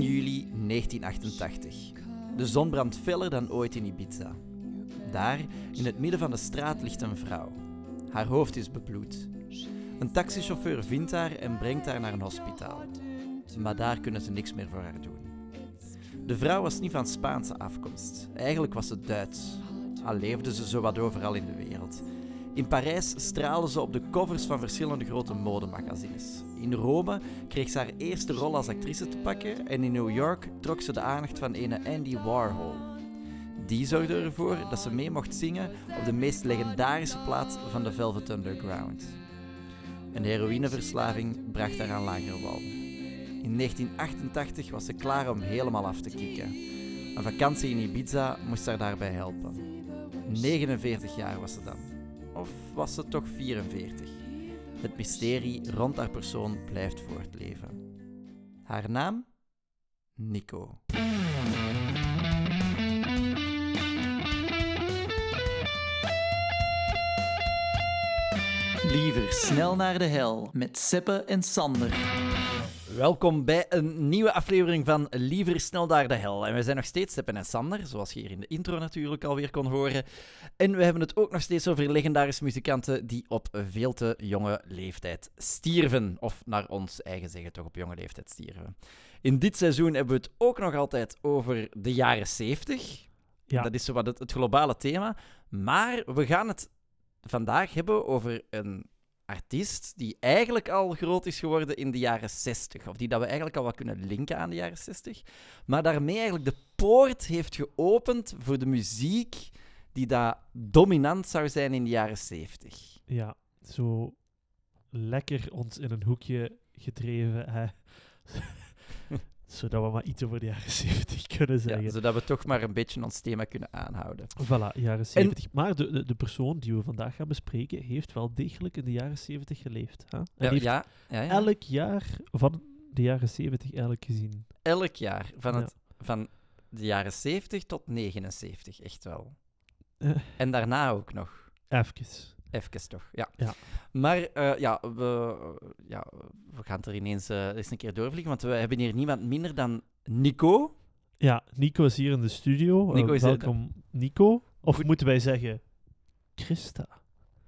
juli 1988. De zon brandt feller dan ooit in Ibiza. Daar, in het midden van de straat, ligt een vrouw. Haar hoofd is bebloed. Een taxichauffeur vindt haar en brengt haar naar een hospitaal. Maar daar kunnen ze niks meer voor haar doen. De vrouw was niet van Spaanse afkomst. Eigenlijk was ze Duits. Al leefde ze zowat overal in de wereld. In Parijs straalde ze op de covers van verschillende grote modemagazines. In Rome kreeg ze haar eerste rol als actrice te pakken en in New York trok ze de aandacht van een Andy Warhol. Die zorgde ervoor dat ze mee mocht zingen op de meest legendarische plaats van de Velvet Underground. Een heroïneverslaving bracht haar aan lager wal. In 1988 was ze klaar om helemaal af te kicken. Een vakantie in Ibiza moest haar daarbij helpen. 49 jaar was ze dan. Of was ze toch 44? Het mysterie rond haar persoon blijft voortleven. Haar naam? Nico. Liever snel naar de hel met Seppe en Sander. Welkom bij een nieuwe aflevering van Liever snel naar de hel. En we zijn nog steeds Seppe en Sander, zoals je hier in de intro natuurlijk alweer kon horen. En we hebben het ook nog steeds over legendarische muzikanten die op veel te jonge leeftijd stierven. Of naar ons eigen zeggen toch op jonge leeftijd stierven. In dit seizoen hebben we het ook nog altijd over de jaren 70. Ja. Dat is zowat het, het globale thema. Maar we gaan het vandaag hebben over een artiest die eigenlijk al groot is geworden in de jaren 60. Of die dat we eigenlijk al wat kunnen linken aan de jaren 60. Maar daarmee eigenlijk de poort heeft geopend voor de muziek die daar dominant zou zijn in de jaren 70. Ja, zo lekker ons in een hoekje gedreven. Hè. Zodat we maar iets over de jaren 70 kunnen zeggen. Ja, zodat we toch maar een beetje ons thema kunnen aanhouden. Voilà, jaren 70. Maar de, de, de persoon die we vandaag gaan bespreken, heeft wel degelijk in de jaren 70 geleefd. Hè? En Ja, heeft ja, elk jaar van de jaren 70 eigenlijk gezien. elk jaar. Van, het, van de jaren 70 tot 79, echt wel. Eh. En daarna ook nog. Even. Even toch, ja. Ja. Maar eh, ja, we, ja, we gaan het er ineens eh, eens een keer doorvliegen, want we hebben hier niemand minder dan Nico. Ja, Nico is hier in de studio. Eh, Nico welkom, Nico. Of Goed. moeten wij zeggen Christa?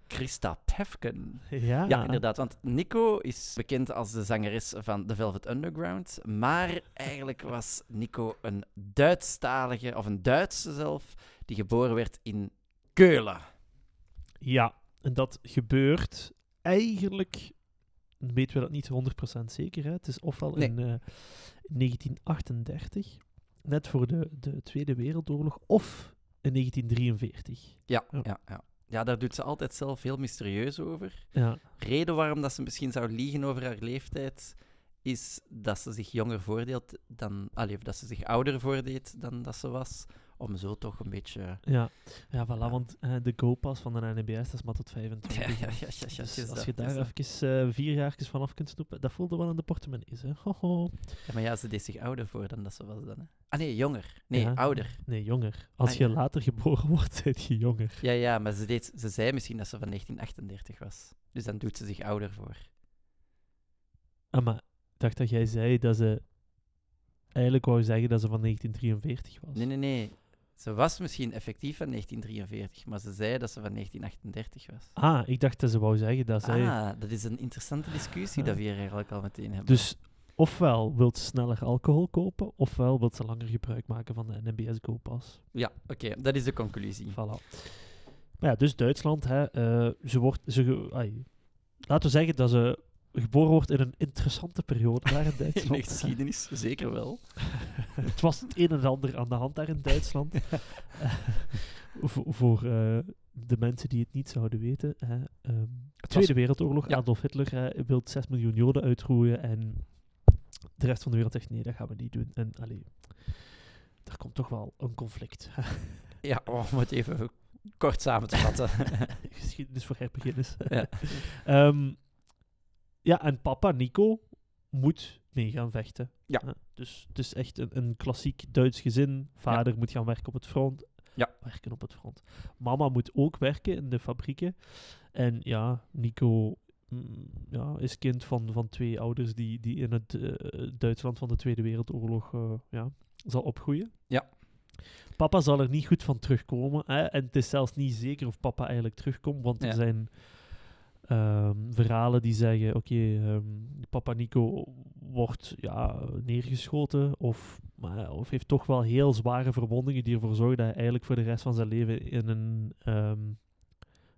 Christa Pefken. Ja, Ja, inderdaad. Want Nico is bekend als de zangeres van The Velvet Underground. Maar eigenlijk was Nico een Duitsstalige, of een Duitse zelf, die geboren werd in Keulen. Ja, en dat gebeurt eigenlijk, weten we dat niet 100% zeker. Hè? Het is ofwel Nee. in eh, 1938, net voor de, de Tweede Wereldoorlog, of in 1943. Ja, Ja. ja, ja. ja, daar doet ze altijd zelf heel mysterieus over. Ja, Reden waarom dat ze misschien zou liegen over haar leeftijd, is dat ze zich jonger voordeelt dan... Allee, dat ze zich ouder voordeed dan dat ze was. Om zo toch een beetje... ja. ja voilà, Ja. want eh, de go-pass van de NBS dat is maar tot Ja, 25. ja, ja, ja, ja, Dus als dat, je daar even eh, vier jaar vanaf kunt snoepen, dat voelde wel in de portemonnees. Hè? Hoho. Ja, maar ja, ze deed zich ouder voor dan dat ze was dan. Hè. Ah nee, jonger. Nee, ouder. Nee, jonger. Als Ah, je later geboren wordt, ben je jonger. Ja, ja, maar ze, deed, ze zei misschien dat ze van 1938 was. Dus dan doet ze zich ouder voor. Ah, maar ik dacht dat jij zei dat ze eigenlijk wou zeggen dat ze van 1943 was. Nee, nee, nee. Ze was misschien effectief van 1943, maar ze zei dat ze van 1938 was. Ah, ik dacht dat ze wou zeggen dat zij... Ah, dat is een interessante discussie dat we hier eigenlijk al meteen hebben. Dus ofwel wil ze sneller alcohol kopen, ofwel wil ze langer gebruik maken van de NBS Go-Pass. Ja, oké, dat is de conclusie. Voilà. Maar ja, dus Duitsland, hè, eh, ze wordt... Ze, ai, laten we zeggen dat ze geboren wordt in een interessante periode daar in In de Duitsland. geschiedenis, zeker wel. het was het een en ander aan de hand daar in Duitsland. Eh, voor voor eh, de mensen die het niet zouden weten. Hè, ehm, Tweede Wereldoorlog, Ja. Adolf Hitler hè, wil 6 miljoen Joden uitroeien en de rest van de wereld zegt nee, dat gaan we niet doen. En allee, er komt toch wel een conflict. Ja, oh, om het even kort samen te vatten. Geschiedenis voor herbeginners. Ja. Ehm, ja, en papa Nico moet mee gaan vechten. Ja. Hè, dus het is echt een, een klassiek Duits gezin. Vader moet gaan werken op het front. Ja. werken op het front. Mama moet ook werken in de fabrieken. En ja, Nico mm, ja, is kind van, van twee ouders die, die in het eh, Duitsland van de Tweede Wereldoorlog eh, ja, zal opgroeien. Ja. Papa zal er niet goed van terugkomen. Hè? En het is zelfs niet zeker of papa eigenlijk terugkomt, want Ja. er zijn ehm, verhalen die zeggen: oké, ehm, papa Nico wordt ja, neergeschoten of, maar, of heeft toch wel heel zware verwondingen die ervoor zorgen dat hij eigenlijk voor de rest van zijn leven in een ehm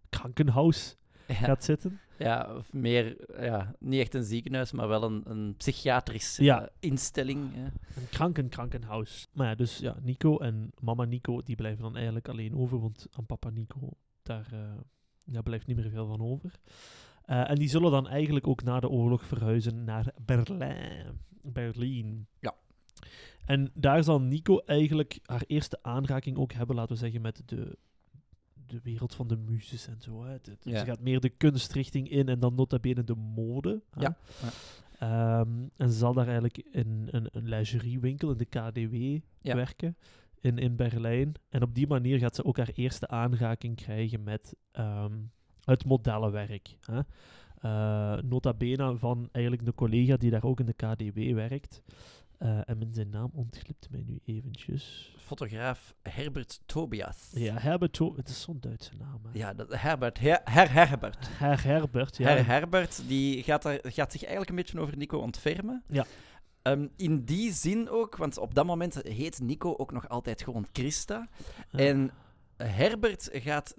krankenhuis Ja, gaat zitten. ja, of meer, ja, niet echt een ziekenhuis, maar wel een, een psychiatrische Ja. instelling. hè. Een krankenkrankenhuis. Maar ja, dus ja, Nico en mama Nico die blijven dan eigenlijk alleen over, want aan papa Nico daar, eh, daar blijft niet meer veel van over. Eh, en die zullen dan eigenlijk ook na de oorlog verhuizen naar Berlijn. Berlijn. Ja. En daar zal Nico eigenlijk haar eerste aanraking ook hebben, laten we zeggen, met de, de wereld van de muses en zo. Hè. Ja. Ze gaat meer de kunstrichting in en dan nota bene de mode. hè. Ja. Ehm, en ze zal daar eigenlijk in een, een lingeriewinkel in de KDW Ja. werken in, in Berlijn. En op die manier gaat ze ook haar eerste aanraking krijgen met ehm, het modellenwerk. Hè. Eh, nota bene van eigenlijk een collega die daar ook in de KDW werkt. Eh, en met zijn naam ontglipt mij nu eventjes. Fotograaf Herbert Tobias. Ja, Herbert, Tho- het is zo'n Duitse naam. hè. Ja, dat, Herbert. Her, Her Herbert. Her Herbert, ja. Her Herbert die gaat, er, gaat zich eigenlijk een beetje over Nico ontfermen. Ja. Ehm, in die zin ook, want op dat moment heet Nico ook nog altijd gewoon Christa. Ja. En Herbert gaat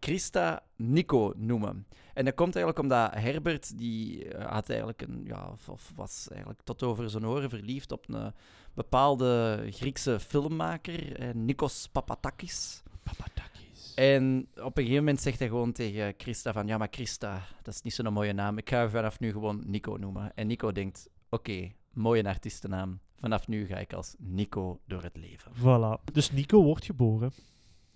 Christa Nico noemen. En dat komt eigenlijk omdat Herbert, die eh, had eigenlijk een, ja, of- was eigenlijk tot over zijn oren verliefd op een bepaalde Griekse filmmaker, eh, Nikos Papatakis. Papadakis. En op een gegeven moment zegt hij gewoon tegen Christa van, ja, maar Christa, dat is niet zo'n mooie naam. Ik ga je vanaf nu gewoon Nico noemen. En Nico denkt, oké, mooie artiestennaam. Vanaf nu ga ik als Nico door het leven. Voilà. Dus Nico wordt geboren.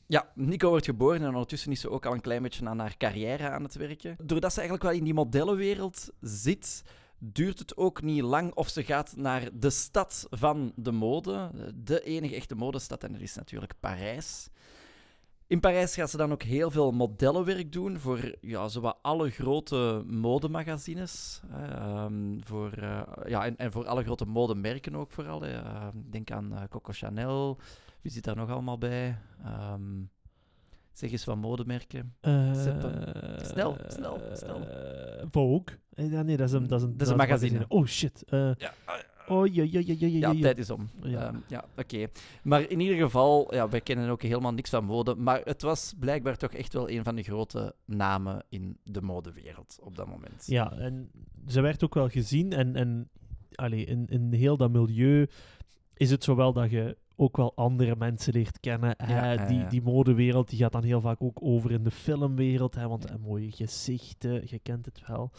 Ja, Nico wordt geboren en ondertussen is ze ook al een klein beetje aan haar carrière aan het werken. Doordat ze eigenlijk wel in die modellenwereld zit, duurt het ook niet lang of ze gaat naar de stad van de mode. De enige echte modestad en dat is natuurlijk Parijs. In Parijs gaat ze dan ook heel veel modellenwerk doen voor ja, zowat alle grote modemagazines. ehm, voor, eh, ja, en, en voor alle grote modemerken ook vooral. Eh, denk aan eh, Coco Chanel. Wie zit daar nog allemaal bij? Ehm, zeg eens wat modemerken. Eh. Snel, snel, snel. Vogue. Ja, nee, dat is een, dat is een, Dat is een magazine. Oh shit. Ja, oh, ja, ja, ja, ja, ja. ja, ja. tijd is om. Ja. Ehm, ja oké. Maar in ieder geval, ja, wij kennen ook helemaal niks van mode. Maar het was blijkbaar toch echt wel een van de grote namen in de modewereld op dat moment. Ja, en ze werd ook wel gezien. En, en allee, in, in heel dat milieu is het zowel dat je ook wel andere mensen leert kennen. Ja, die, die modewereld die gaat dan heel vaak ook over in de filmwereld. Hè, want eh, mooie gezichten, je kent het wel.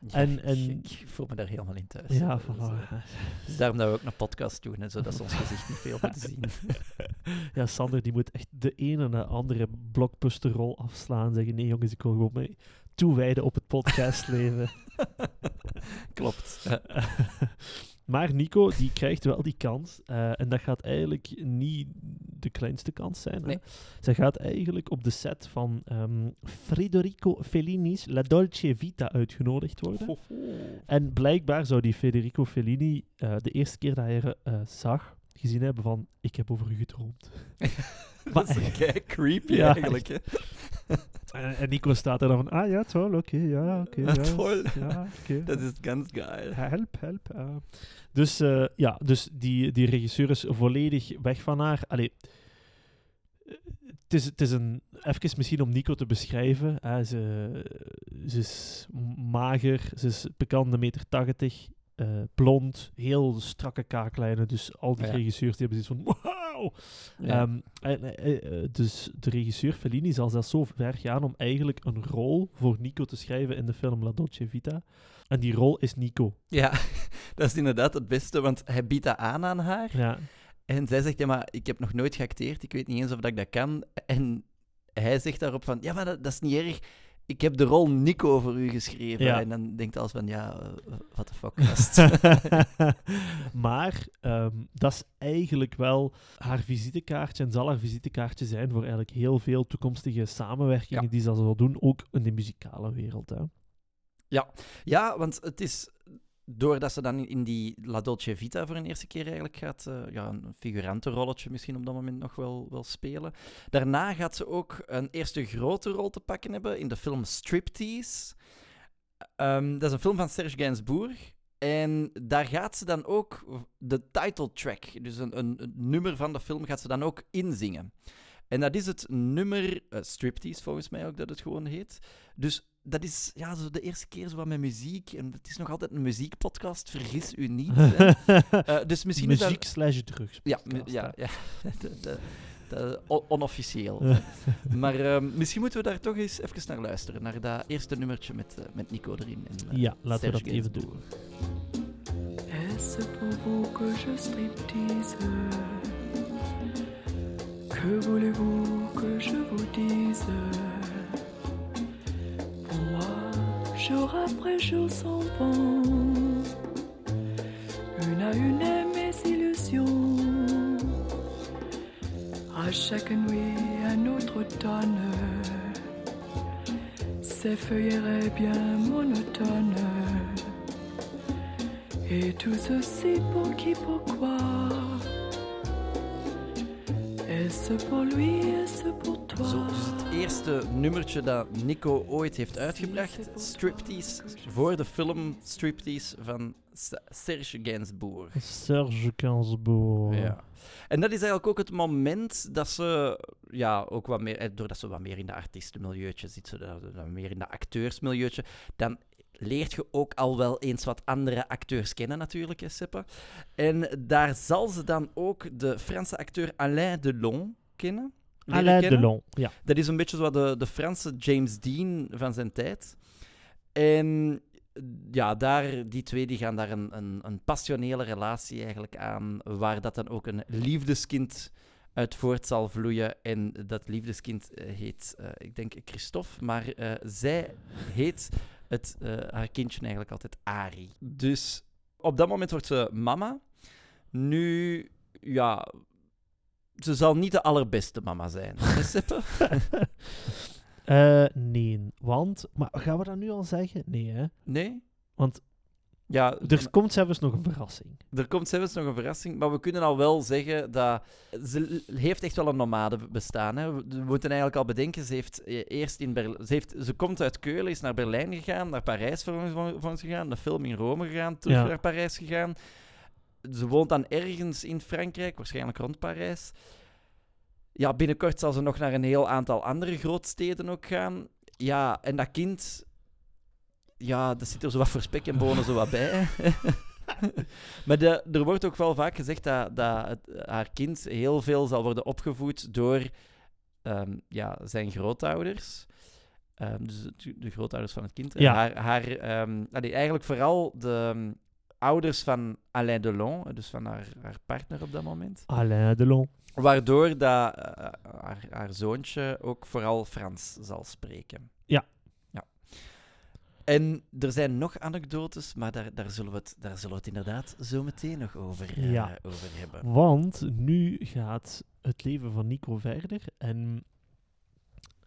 Ja, en- en- ik, voel me daar helemaal in thuis. Ja, Dat voilà. dus daarom dat we ook een podcast doen, hè, zodat ze ons gezicht niet veel moeten zien. Ja, Sander die moet echt de ene en de andere blockbusterrol afslaan. Zeggen, nee jongens, ik wil gewoon mij toewijden op het podcastleven. Klopt. maar Nico, die krijgt wel die kans. eh, en dat gaat eigenlijk niet de kleinste kans zijn. Hè? Nee. Zij gaat eigenlijk op de set van ehm, Federico Fellini's La Dolce Vita uitgenodigd worden. En blijkbaar zou die Federico Fellini eh, de eerste keer dat hij haar eh, zag, gezien hebben van, ik heb over u gedroomd. Dat is kei creepy Ja, eigenlijk. Hè? En, en Nico staat er dan van, ah ja, toll, oké, ja, oké. ja, Toll. Ja, oké. Dat is ganz geil. Help, help. Dus eh, ja, dus die, die regisseur is volledig weg van haar. Allee, het is, het is een... Even misschien om Nico te beschrijven. Hè, ze, ze is mager, ze is bekend een meter tachtig, eh, blond, heel strakke kaaklijnen. Dus al die Ja. regisseurs die hebben zoiets van, wauw! Ja. Ehm, en, eh, eh, dus de regisseur Fellini zal zelfs zo ver gaan om eigenlijk een rol voor Nico te schrijven in de film La Dolce Vita. En die rol is Nico. Ja, dat is inderdaad het beste, want hij biedt dat aan aan haar. Ja, En zij zegt, ja, maar ik heb nog nooit geacteerd, ik weet niet eens of dat ik dat kan. En hij zegt daarop van, ja, maar dat, dat is niet erg. Ik heb de rol Nico voor u geschreven. Ja. En dan denkt als van, ja, eh, wat de fuck maar ehm, dat is eigenlijk wel haar visitekaartje en zal haar visitekaartje zijn voor eigenlijk heel veel toekomstige samenwerkingen Ja. die ze zal doen, ook in de muzikale wereld. Hè. ja, want het is... Doordat ze dan in die La Dolce Vita voor een eerste keer eigenlijk gaat... eh, ja, een figurantenrolletje misschien op dat moment nog wel, wel spelen. Daarna gaat ze ook een eerste grote rol te pakken hebben in de film Striptease. Ehm, dat is een film van Serge Gainsbourg. En daar gaat ze dan ook de title track, dus een, een, nummer van de film, gaat ze dan ook inzingen. En dat is het nummer, eh, Striptease volgens mij ook dat het gewoon heet. Dus dat is ja, zo de eerste keer zo wat met muziek. En het is nog altijd een muziekpodcast, vergis u niet. Eh, dus misschien is dat- Muziek slash drugs. ja, ja, ja. De- de- de- on- onofficieel. maar ehm, misschien moeten we daar toch eens even naar luisteren. Naar dat eerste nummertje met, eh, met Nico erin. En, eh, Ja, laten we dat even doen. Est-ce pour vous que je striptease Que voulez-vous que je vous dise Jour après jour s'en vont Une à une mes illusions. À chaque nuit un autre automne Ces feuilleraient bien monotones. Et tout ceci pour qui, pourquoi? Zo, dus het eerste nummertje dat Nico ooit heeft uitgebracht, Striptease, voor de film Striptease van Serge Gainsbourg. Serge Gainsbourg. Ja. En dat is eigenlijk ook het moment dat ze, ja, ook wat meer, eh, doordat ze wat meer in de artiestenmilieutje zit, dat meer in de acteursmilieutje, dan leert je ook al wel eens wat andere acteurs kennen natuurlijk, hè, Seppe. En daar zal ze dan ook de Franse acteur Alain Delon kennen. Alain kennen. Delon, ja. Dat is een beetje zo de, de Franse James Dean van zijn tijd. En ja, daar, die twee die gaan daar een, een, een passionele relatie eigenlijk aan, waar dat dan ook een liefdeskind uit voort zal vloeien. En dat liefdeskind eh, heet, eh, ik denk Christophe, maar eh, zij heet het, eh, haar kindje eigenlijk altijd Ari. Dus op dat moment wordt ze mama. Nu, ja, ze zal niet de allerbeste mama zijn. Seppe? Eh, nee, want... Maar gaan we dat nu al zeggen? Nee, hè? Nee? Want Ja, er komt zelfs nog een verrassing. er komt zelfs nog een verrassing, maar we kunnen al wel zeggen dat ze heeft echt wel een nomade bestaan. Hè. We moeten eigenlijk al bedenken, ze heeft eh, eerst in. Ze, heeft, ze komt uit Keulen, is naar Berlijn gegaan, naar Parijs voor ons gegaan, de film in Rome gegaan, terug Ja. naar Parijs gegaan. Ze woont dan ergens in Frankrijk, waarschijnlijk rond Parijs. Ja, binnenkort zal ze nog naar een heel aantal andere grootsteden ook gaan. Ja, en dat kind... Ja, dat zit er zo wat voor spek en bonen zo wat bij. maar de, er wordt ook wel vaak gezegd dat, dat het- haar kind heel veel zal worden opgevoed door ehm, ja, zijn grootouders. Ehm, dus de, de grootouders van het kind. Ja. Haar, haar, ehm, allee, eigenlijk vooral de ouders van Alain Delon, dus van haar, haar partner op dat moment. Alain Delon. Waardoor dat, eh, haar, haar zoontje ook vooral Frans zal spreken. En er zijn nog anekdotes, maar daar, daar, zullen, we het, daar zullen we het inderdaad zo meteen nog over, eh, Ja. over hebben. Want nu gaat het leven van Nico verder. En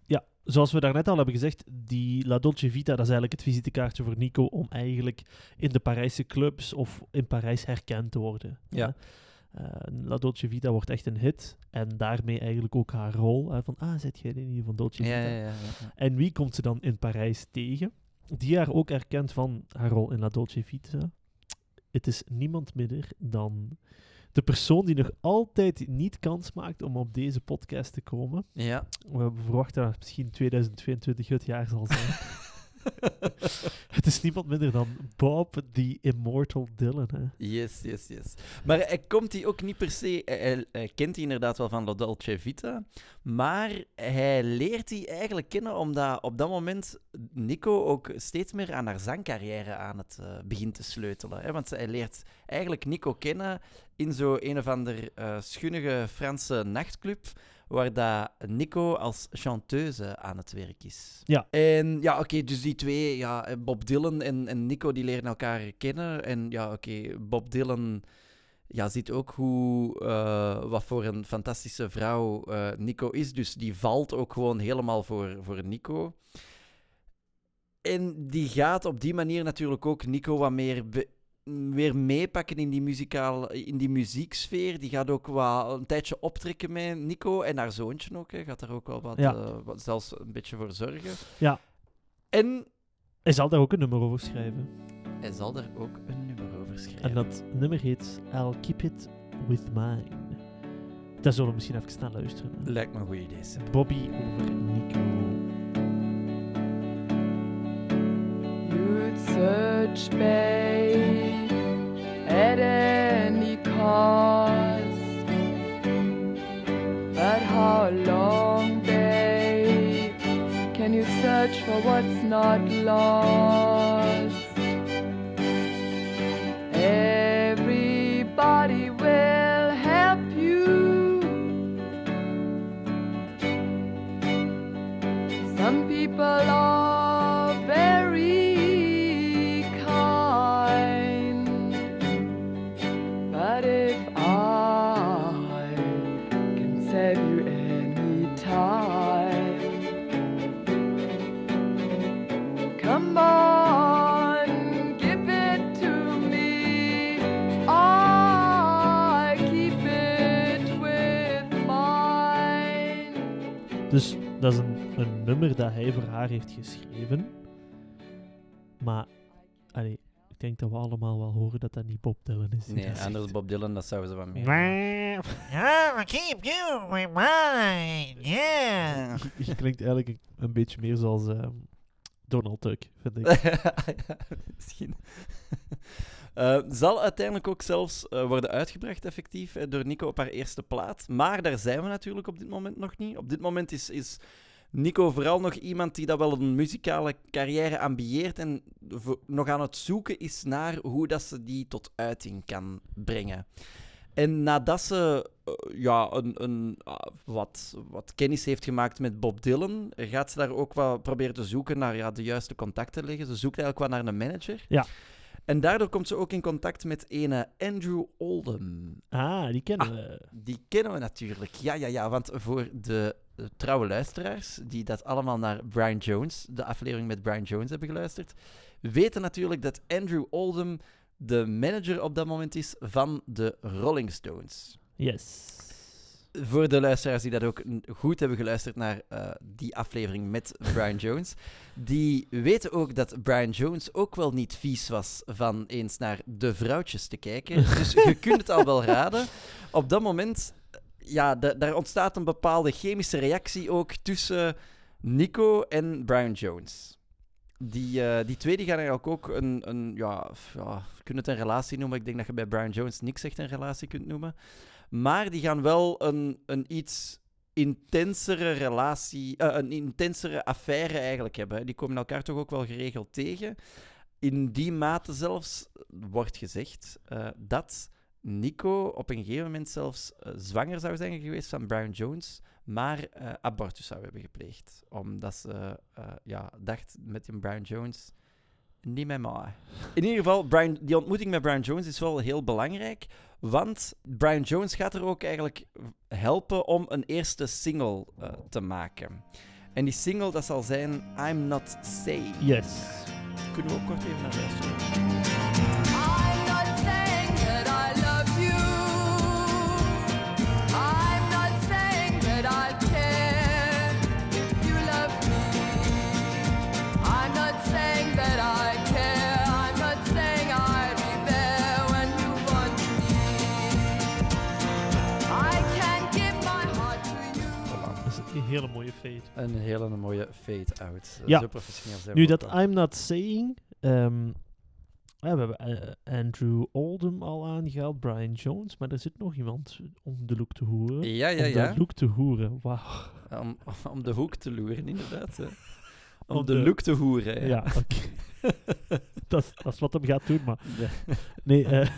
ja, zoals we daarnet al hebben gezegd, die La Dolce Vita, dat is eigenlijk het visitekaartje voor Nico om eigenlijk in de Parijse clubs of in Parijs herkend te worden. Ja. hè. Eh, La Dolce Vita wordt echt een hit. En daarmee eigenlijk ook haar rol. hè, van, ah, zit jij in van Dolce Vita? ja, ja, ja. En wie komt ze dan in Parijs tegen? Die haar ook herkent van haar rol in La Dolce Vita. Het is niemand minder dan de persoon die nog altijd niet kans maakt om op deze podcast te komen. Ja. We verwachten dat misschien 2022 het jaar zal zijn. het is niemand minder dan Bob, the Immortal Dylan. Hè. Yes, yes, yes. Maar hij komt hij ook niet per se... Hij, hij- hij kent hij inderdaad wel van La Dolce Vita, maar hij leert die eigenlijk kennen omdat op dat moment Nico ook steeds meer aan haar zangcarrière aan het eh begint te sleutelen. Hè? Want hij leert eigenlijk Nico kennen in zo een of ander eh, schunnige Franse nachtclub, waar dat Nico als chanteuse aan het werk is. Ja. En ja, oké, dus die twee, ja, eh, Bob Dylan en, en Nico, die leren elkaar kennen. En ja, oké, Bob Dylan ja, ziet ook hoe, eh, wat voor een fantastische vrouw eh, Nico is. Dus die valt ook gewoon helemaal voor, voor Nico. En die gaat op die manier natuurlijk ook Nico wat meer, weer meepakken in die, muzikaal, in die muzieksfeer. Die gaat ook wat, een tijdje optrekken met Nico en haar zoontje ook. Hè. Gaat daar ook wel wat, Ja. eh, wat zelfs een beetje voor zorgen. Ja. En Hij zal daar ook een nummer over schrijven. hij zal daar ook een nummer over schrijven. En dat nummer heet I'll Keep It With Mine. Daar zullen we misschien even naar luisteren. hè. Lijkt me een goed idee. Bobby over Nico. You'd search, babe, at any cost. But how long, babe, can you search for what's not lost? Everybody will help you. Some people are dat is een, een nummer dat hij voor haar heeft geschreven. Maar, allee, ik denk dat we allemaal wel horen dat dat niet Bob Dylan is. Nee, zegt. anders Bob Dylan, dat zouden ze wat meer. Yeah, I keep you with mine. Yeah. Je klinkt eigenlijk een, een beetje meer zoals ehm, Donald Duck, vind ik. Ja, Misschien. Eh, zal uiteindelijk ook zelfs eh, worden uitgebracht, effectief, eh, door Nico op haar eerste plaat. Maar daar zijn we natuurlijk op dit moment nog niet. Op dit moment is, is Nico vooral nog iemand die dat wel een muzikale carrière ambieert en nog aan het zoeken is naar hoe dat ze die tot uiting kan brengen. En nadat ze ja, een, een, ah, wat, wat kennis heeft gemaakt met Bob Dylan, gaat ze daar ook wat proberen te zoeken naar ja, de juiste contacten leggen. Ze zoekt eigenlijk wat naar een manager. Ja. En daardoor komt ze ook in contact met ene Andrew Oldham. Ah, die kennen we. Die kennen we natuurlijk. Ja, ja, ja. Want voor de eh, trouwe luisteraars, die dat allemaal naar Brian Jones, de aflevering met Brian Jones hebben geluisterd, weten natuurlijk dat Andrew Oldham de manager op dat moment is van de Rolling Stones. Yes. Voor de luisteraars die dat ook goed hebben geluisterd naar eh, die aflevering met Brian Jones, die weten ook dat Brian Jones ook wel niet vies was van eens naar de vrouwtjes te kijken. Dus je kunt het al wel raden. Op dat moment, eh, ja, da- daar ontstaat een bepaalde chemische reactie ook tussen Nico en Brian Jones. Die, eh, die twee die gaan eigenlijk ook een, een ja, ja, kunt het een relatie noemen. Ik denk dat je bij Brian Jones niks echt een relatie kunt noemen. Maar die gaan wel een, een iets intensere relatie, eh, een intensere affaire eigenlijk hebben. Die komen elkaar toch ook wel geregeld tegen. In die mate zelfs wordt gezegd eh, dat Nico op een gegeven moment zelfs eh, zwanger zou zijn geweest van Brian Jones, maar abortus zou hebben gepleegd. Omdat ze ja, dacht met die Brian Jones, niet met mij. In ieder geval, Brian, die ontmoeting met Brian Jones is wel heel belangrijk, want Brian Jones gaat er ook eigenlijk helpen om een eerste single eh, te maken. En die single, dat zal zijn I'm Not Sane. Yes. Kunnen we ook kort even naar luisteren? Hele mooie fade. Een hele mooie fade-out. Ja. Zo professioneel zijn Nu dat. I'm Not Saying... ehm, ja, we hebben eh, Andrew Oldham al aangehaald, Brian Jones, maar er zit nog iemand om de look te hoeren. Ja, ja, om ja. de look te hoeren, wauw. Om, om de hoek te loeren, inderdaad. hè. Om, Om de, de- look te hoeren. Ja, oké. dat, is- dat is wat hem gaat doen, maar... Nee, eh,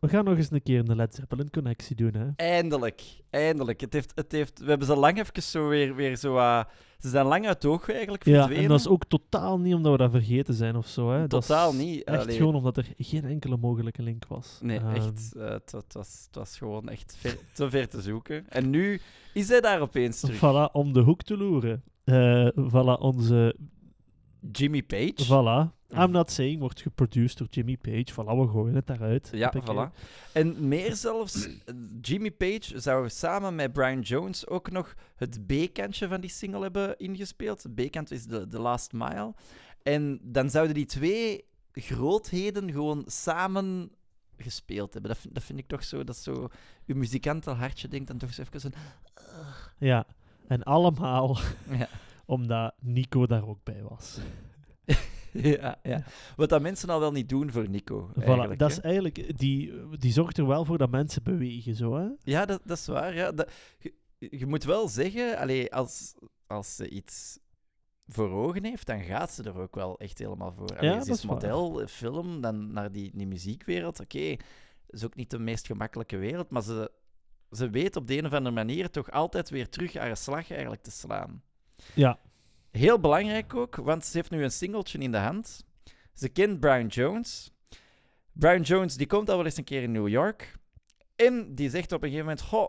we gaan nog eens een keer een Led Zeppelin-connectie doen, hè. Eindelijk, eindelijk. Het heeft, het heeft, we hebben ze lang even zo weer, weer zo... ah, ze zijn lang uit het oog eigenlijk Ja, verdwenen. en dat is ook totaal niet omdat we dat vergeten zijn of zo, hè. Dat is Totaal niet. Echt Allee. gewoon omdat er geen enkele mogelijke link was. Nee, Ehm, echt. eh, het, het was, het was gewoon echt ver, te ver te zoeken. En nu is hij daar opeens terug. Voilà, om de hoek te loeren. Eh voilà, onze... Jimmy Page. Voilà. I'm Not Saying wordt geproduced door Jimmy Page. Voilà, we gooien het daaruit. Ja, voilà. En meer zelfs, eh, Jimmy Page zou samen met Brian Jones ook nog het B-kantje van die single hebben ingespeeld. B-kant is de, The Last Mile. En dan zouden die twee grootheden gewoon samen gespeeld hebben. Dat vind, dat vind ik toch zo, dat zo... Uw muzikantenhartje denkt dan toch eens even... Een, Ja, en allemaal ja. omdat Nico daar ook bij was. ja, ja. Wat dat mensen al wel niet doen voor Nico. Voilà, dat hè. is eigenlijk, die, die zorgt er wel voor dat mensen bewegen, zo hè? Ja, dat, dat is waar. Ja. Dat, je, je moet wel zeggen, allee, als, als ze iets voor ogen heeft, dan gaat ze er ook wel echt helemaal voor. Allee, Ja, ze dat is is model, film, dan naar die, die muziekwereld. Oké, is ook niet de meest gemakkelijke wereld, maar ze, ze weet op de een of andere manier toch altijd weer terug haar slag eigenlijk te slaan. Ja, Heel belangrijk ook, want ze heeft nu een singeltje in de hand. Ze kent Brian Jones. Brian Jones die komt al wel eens een keer in New York. En die zegt op een gegeven moment: Goh,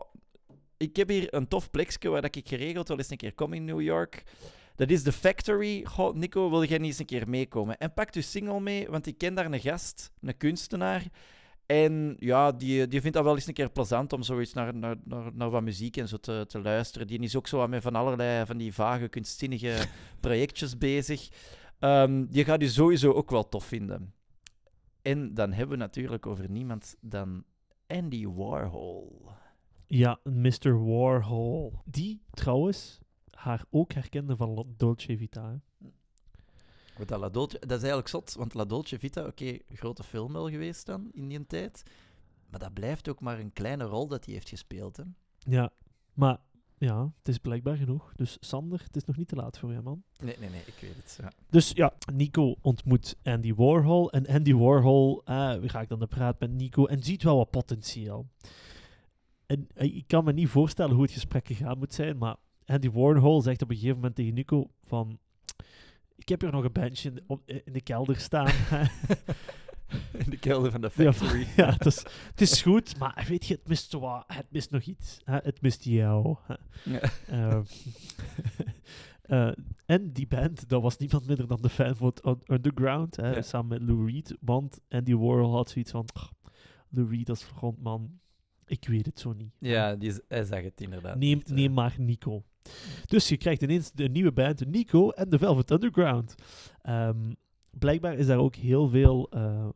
ik heb hier een tof plekje waar ik geregeld wel eens een keer kom in New York. Dat is de Factory. Goh, Nico, wil jij niet eens een keer meekomen? En pakt uw single mee, want ik ken daar een gast, een kunstenaar. En ja, die, die vindt dat wel eens een keer plezant om zoiets naar, naar, naar, naar wat muziek en zo te, te luisteren. Die is ook zo met van allerlei van die vage, kunstzinnige projectjes bezig. Ehm, die gaat u sowieso ook wel tof vinden. En dan hebben we natuurlijk over niemand dan Andy Warhol. ja, Mr. Warhol. Die trouwens haar ook herkende van Dolce Vita. Wat dat, La Dolce, dat is eigenlijk zot, want La Dolce Vita, oké, grote film wel geweest dan in die tijd. Maar dat blijft ook maar een kleine rol dat hij heeft gespeeld. Hè. Ja, maar ja, het is blijkbaar genoeg. Dus Sander, het is nog niet te laat voor je, man. Nee, nee, nee, ik weet het. Ja. Dus ja, Nico ontmoet Andy Warhol. En Andy Warhol eh, raakt dan de praat met Nico en ziet wel wat potentieel. En eh, ik kan me niet voorstellen hoe het gesprek gegaan moet zijn, maar Andy Warhol zegt op een gegeven moment tegen Nico van... Ik heb hier nog een bandje in de, op- in de kelder staan. In de kelder van de factory. ja, het is, het is goed, maar weet je, het mist, wat, het mist nog iets. hè. Het mist jou. hè. Ja. Ehm, eh, en die band, dat was niemand minder dan de Un- Underground, hè, Ja. samen met Lou Reed. Want Andy Warhol had zoiets van, "Ach, Lou Reed als frontman, ik weet het zo niet. Ja, die, is- hij zag het inderdaad. Neem, niet, eh. neem maar Nico. Dus je krijgt ineens de nieuwe band, Nico en de Velvet Underground. Ehm, blijkbaar is daar ook heel veel eh,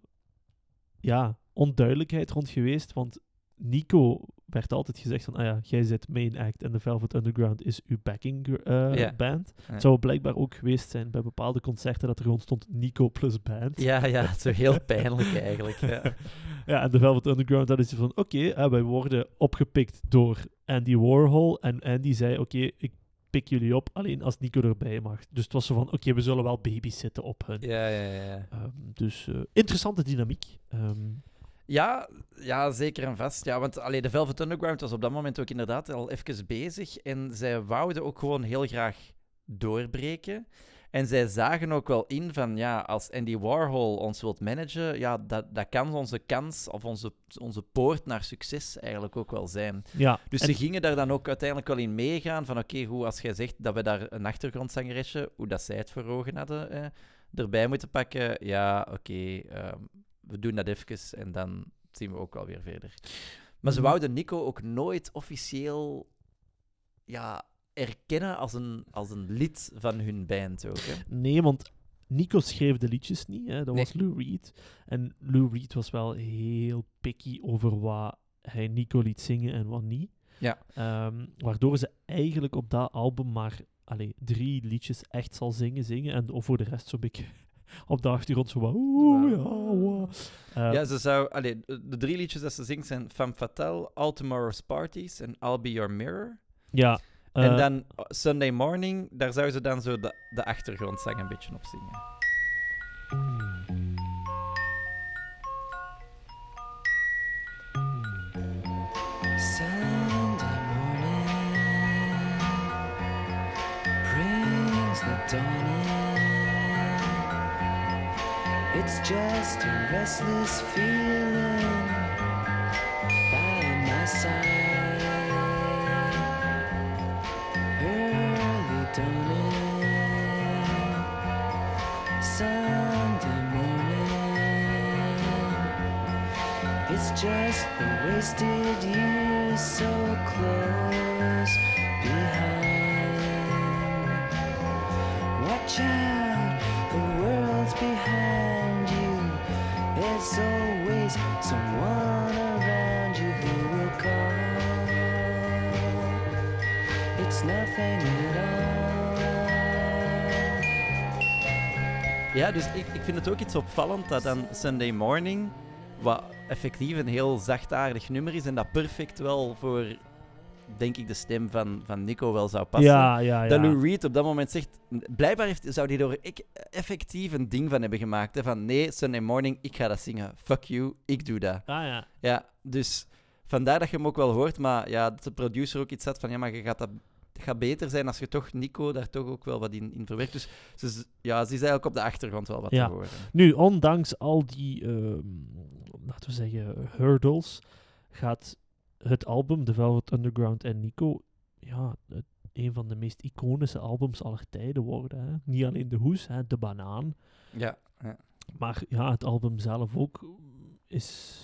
ja, onduidelijkheid rond geweest, want Nico werd altijd gezegd van, ah ja, jij zit main act en de Velvet Underground is uw backing eh, band. Het zou blijkbaar ook geweest zijn bij bepaalde concerten dat er gewoon stond Nico plus band. Ja, ja, zo heel pijnlijk eigenlijk. Ja. Ja, en de Velvet Underground, dat is van, oké, eh, wij worden opgepikt door Andy Warhol. En Andy zei, oké, ik pik jullie op, alleen als Nico erbij mag. Dus het was zo van, oké, we zullen wel babysitten op hun. Ja, ja, ja. Ehm, dus eh, interessante dynamiek. Ehm, Ja, ja, zeker en vast. Ja, want allee, de Velvet Underground was op dat moment ook inderdaad al even bezig. En zij wouden ook gewoon heel graag doorbreken. En zij zagen ook wel in van, ja, als Andy Warhol ons wilt managen, ja, dat, dat kan onze kans of onze, onze poort naar succes eigenlijk ook wel zijn. ja, Dus en- ze gingen daar dan ook uiteindelijk wel in meegaan van, oké, hoe als jij zegt dat we daar een achtergrondzangeresje, hoe dat zij het voor ogen hadden, eh, erbij moeten pakken, ja, oké, ehm, we doen dat even en dan zien we ook wel weer verder. Maar ze Mhm. wouden Nico ook nooit officieel ja, erkennen als een, als een lid van hun band ook. Hè. nee, want Nico schreef de liedjes niet, hè, dat Nee. was Lou Reed. En Lou Reed was wel heel picky over wat hij Nico liet zingen en wat niet. Ja. Ehm, waardoor ze eigenlijk op dat album maar allee, drie liedjes echt zal zingen, zingen. En voor de rest zo'n beetje op de achtergrond zo ja, eh, ja, ze zou... Allee, de drie liedjes dat ze zingt zijn Femme Fatale, All Tomorrow's Parties en I'll Be Your Mirror. Ja. En eh, dan oh, Sunday Morning, daar zou ze dan zo de, de achtergrondzang een beetje op zingen. Sunday morning brings the dawn. It's just a restless feeling by my side. Early dawning, Sunday morning. It's just the wasted years so close behind. Watch out, Ja, dus ik, ik vind het ook iets opvallend dat dan Sunday Morning, wat effectief een heel zachtaardig nummer is en dat perfect wel voor, denk ik, de stem van, van Nico wel zou passen. Ja, ja, ja. Dat Lou Reed op dat moment zegt... Blijkbaar heeft, zou hij er ik, effectief een ding van hebben gemaakt. Hè, van nee, Sunday Morning, ik ga dat zingen. Fuck you, ik doe dat. Ah ja. Ja, dus vandaar dat je hem ook wel hoort. Maar ja, dat de producer ook iets had van... Ja, maar je gaat dat... Gaat beter zijn als je toch Nico daar toch ook wel wat in, in verwerkt. Dus ze, ja, ze is eigenlijk op de achtergrond wel wat Ja. te horen. Nu, ondanks al die, ehm, laten we zeggen, hurdles, gaat het album The Velvet Underground en Nico ja, het, een van de meest iconische albums aller tijden worden. Hè. Niet alleen de hoes, hè, de banaan, Ja, ja. maar ja, het album zelf ook is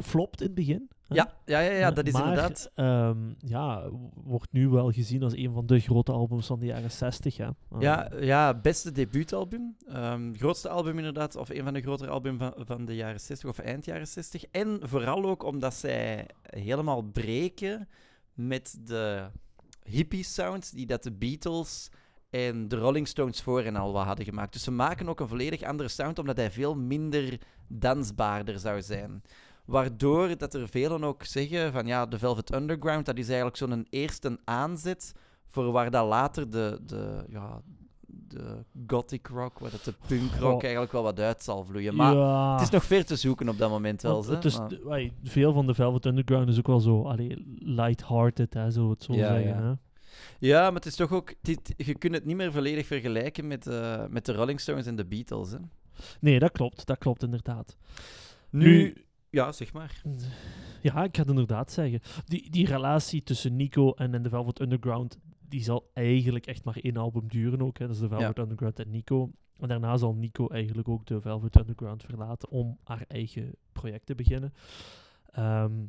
flopt in het begin. Hè. Ja, ja, ja, ja, dat is Maar, inderdaad... ehm, ja, wordt nu wel gezien als een van de grote albums van de jaren 60. Hè. Ja, Ehm, ja, beste debuutalbum. Ehm, grootste album inderdaad, of een van de grotere albums van, van de jaren 60 of eind jaren 60. En vooral ook omdat zij helemaal breken met de hippie sounds die dat de Beatles en de Rolling Stones voor en al wat hadden gemaakt. Dus ze maken ook een volledig andere sound, omdat hij veel minder dansbaarder zou zijn. Waardoor dat er velen ook zeggen van ja, de Velvet Underground, dat is eigenlijk zo'n eerste aanzet voor waar dat later de, de, ja, de gothic rock, waar dat de punk rock eigenlijk wel wat uit zal vloeien. Maar ja. het is nog ver te zoeken op dat moment wel. Het is, Maar- veel van de Velvet Underground is ook wel zo allee, light-hearted, hè, zo het zo Ja, zeggen. ja. Hè. Ja, maar het is toch ook... Dit, je kunt het niet meer volledig vergelijken met, eh, met de Rolling Stones en de Beatles. Hè. Nee, dat klopt. Dat klopt inderdaad. Nu... Ja, zeg maar. Ja, ik ga het inderdaad zeggen. Die, die relatie tussen Nico en, en de Velvet Underground, die zal eigenlijk echt maar één album duren ook. Hè. Dat is de Velvet Underground en Nico. En daarna zal Nico eigenlijk ook de Velvet Underground verlaten om haar eigen project te beginnen. Ehm,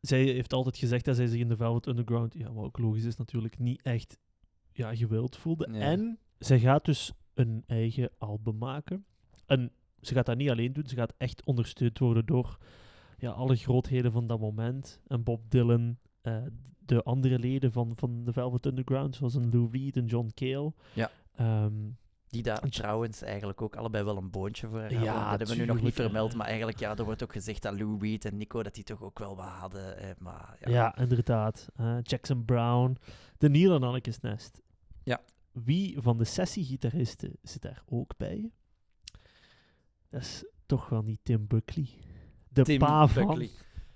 zij heeft altijd gezegd dat zij zich in de Velvet Underground, ja, wat ook logisch is natuurlijk, niet echt ja, gewild voelde. En zij gaat dus een eigen album maken. En ze gaat dat niet alleen doen, ze gaat echt ondersteund worden door ja, alle grootheden van dat moment. En Bob Dylan, eh, de andere leden van, van de Velvet Underground, zoals een Lou Reed en John Cale. Ja. Ehm, Die daar trouwens eigenlijk ook allebei wel een boontje voor hadden. Ja, dat hebben we nu nog niet vermeld, maar eigenlijk ja, er wordt ook gezegd dat Lou Reed en Nico dat die toch ook wel wat hadden. eh, maar ja. ja. inderdaad. Eh, Jackson Brown, de Neil en Annekes Nest. Ja. Wie van de sessiegitaristen zit daar ook bij? Dat is toch wel niet Tim Buckley. De Tim pa van... Buckley.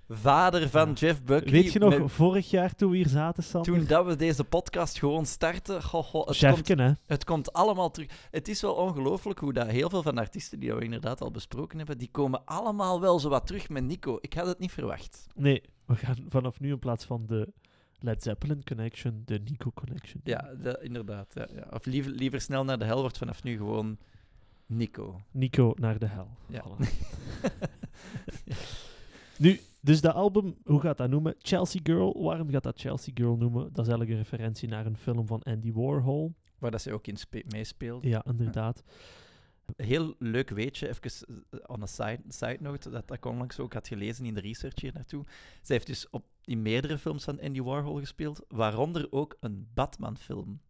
Vader van Ja. Jeff Buckley. Weet je nog, met- vorig jaar toen we hier zaten, Sander? toen dat we deze podcast gewoon starten, goh, goh, het, komt, hè? het komt allemaal terug. Het is wel ongelooflijk hoe dat heel veel van de artiesten die we inderdaad al besproken hebben, die komen allemaal wel zo wat terug met Nico. Ik had het niet verwacht. Nee, we gaan vanaf nu in plaats van de Led Zeppelin Connection, de Nico Connection. Ja, de- inderdaad. Ja, ja. Of liever, liever snel naar de hel wordt vanaf nu gewoon Nico. Nico naar de hel. Ja. Voilà. Nu, dus dat album, hoe gaat dat noemen? Chelsea Girl. Waarom gaat dat Chelsea Girl noemen? Dat is eigenlijk een referentie naar een film van Andy Warhol. Waar dat ze ook in spe- meespeelt. Ja, inderdaad. Heel leuk weetje, even eh, on a side, side note, dat ik onlangs ook had gelezen in de research hier naartoe. Zij heeft dus op, in meerdere films van Andy Warhol gespeeld, waaronder ook een Batman-film.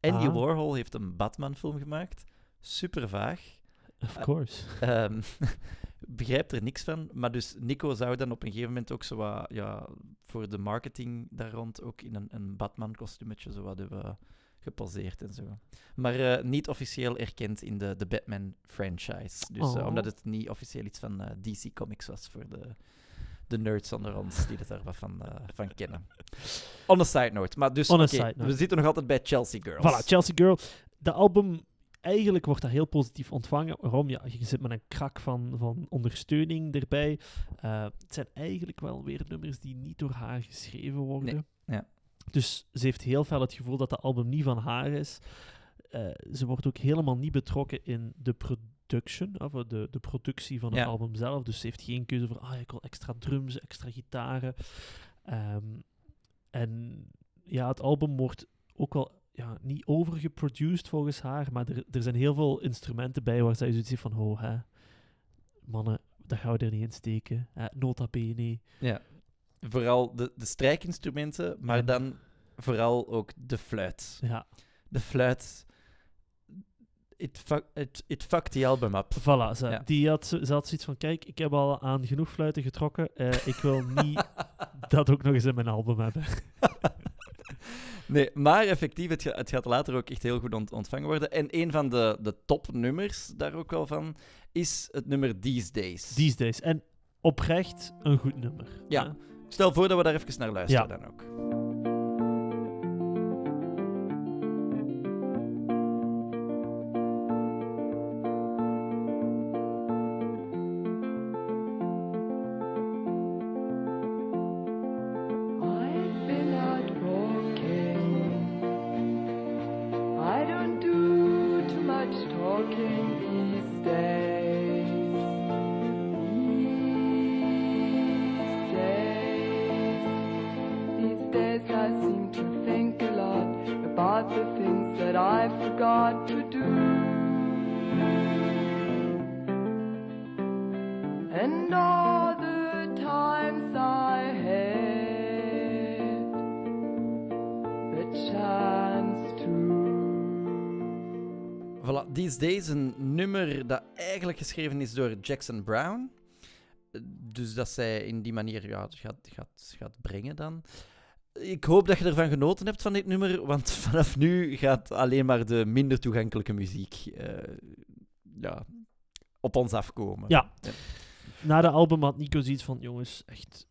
Andy Ah. Warhol heeft een Batman-film gemaakt. Super vaag. Of course. Ehm begrijpt er niks van. Maar dus Nico zou dan op een gegeven moment ook zo wat, ja, voor de marketing daar rond ook in een, een Batman-kostuumetje zo wat hebben geposeerd en zo. Maar eh, niet officieel erkend in de, de Batman-franchise. Dus eh, Oh. omdat het niet officieel iets van DC Comics was voor de, de nerds onder ons die het er wat van, van kennen. On a side note. Maar dus, note. we zitten nog altijd bij Chelsea Girls. Voilà, Chelsea Girl. De album, eigenlijk wordt dat heel positief ontvangen. Waarom? Ja, je zit met een krak van, van ondersteuning erbij. Eh, het zijn eigenlijk wel weer nummers die niet door haar geschreven worden. ja. Dus ze heeft heel veel het gevoel dat de album niet van haar is. Eh, ze wordt ook helemaal niet betrokken in de production, of de, de productie van het Ja. album zelf. Dus ze heeft geen keuze voor, ah, ik wil extra drums, extra gitaren. Ehm, en ja, het album wordt ook wel ja, niet overgeproduced volgens haar, maar er, er zijn heel veel instrumenten bij waar zij zoiets heeft van, oh, hè, mannen, dat gaan we er niet in steken. Hè, nota bene. Ja. Vooral de, de strijkinstrumenten, maar En- dan vooral ook de fluit. Ja, De fluit. It, fuck, it, it fucked the album up. voilà. Ze, Ja. die had, ze ze had zoiets van, kijk, ik heb al aan genoeg fluiten getrokken. eh, ik wil niet dat ook nog eens in mijn album hebben. Nee, maar effectief, het, ga- het gaat later ook echt heel goed ont- ontvangen worden. En een van de, de topnummers daar ook wel van is het nummer These Days. These days. En oprecht een goed nummer. Ja. hè. Stel voor dat we daar even naar luisteren Ja. dan ook. Days, een nummer dat eigenlijk geschreven is door Jackson Brown. Dus dat zij in die manier ja, gaat, gaat, gaat brengen dan. Ik hoop dat je ervan genoten hebt van dit nummer, want vanaf nu gaat alleen maar de minder toegankelijke muziek eh, ja, op ons afkomen. Ja. Ja. Na de album had Nico zoiets van, jongens, echt,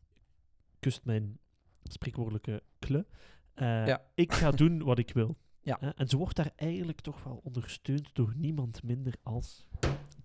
kust mijn spreekwoordelijke kle. Eh, Ja. Ik ga doen wat ik wil. Ja. En ze wordt daar eigenlijk toch wel ondersteund door niemand minder als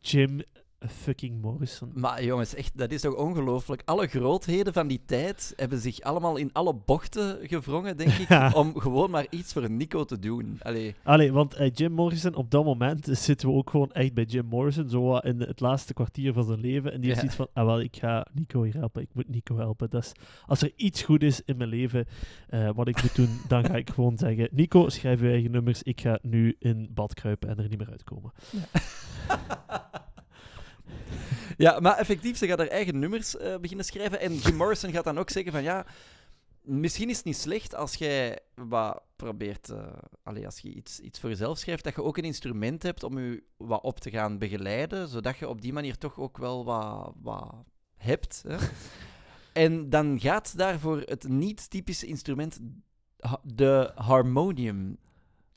Jim fucking Morrison. Maar jongens, echt, dat is toch ongelooflijk. Alle grootheden van die tijd hebben zich allemaal in alle bochten gevrongen, denk ik, Ja. om gewoon maar iets voor Nico te doen. Allee, Allee, want eh, Jim Morrison, op dat moment zitten we ook gewoon echt bij Jim Morrison, zo in het laatste kwartier van zijn leven. En die heeft Ja. zoiets van, ah wel, ik ga Nico hier helpen, ik moet Nico helpen. Dat is, als er iets goed is in mijn leven, eh, wat ik moet doen, dan ga ik gewoon zeggen, Nico, schrijf je eigen nummers, ik ga nu in bad kruipen en er niet meer uitkomen. Ja, maar effectief, ze gaat haar eigen nummers eh, beginnen schrijven. En Jim Morrison gaat dan ook zeggen van ja, misschien is het niet slecht als jij wat probeert, allee, als je iets, iets voor jezelf schrijft, dat je ook een instrument hebt om je wat op te gaan begeleiden, zodat je op die manier toch ook wel wat, wat hebt. Hè? en dan gaat daarvoor het niet-typische instrument, ha- de harmonium,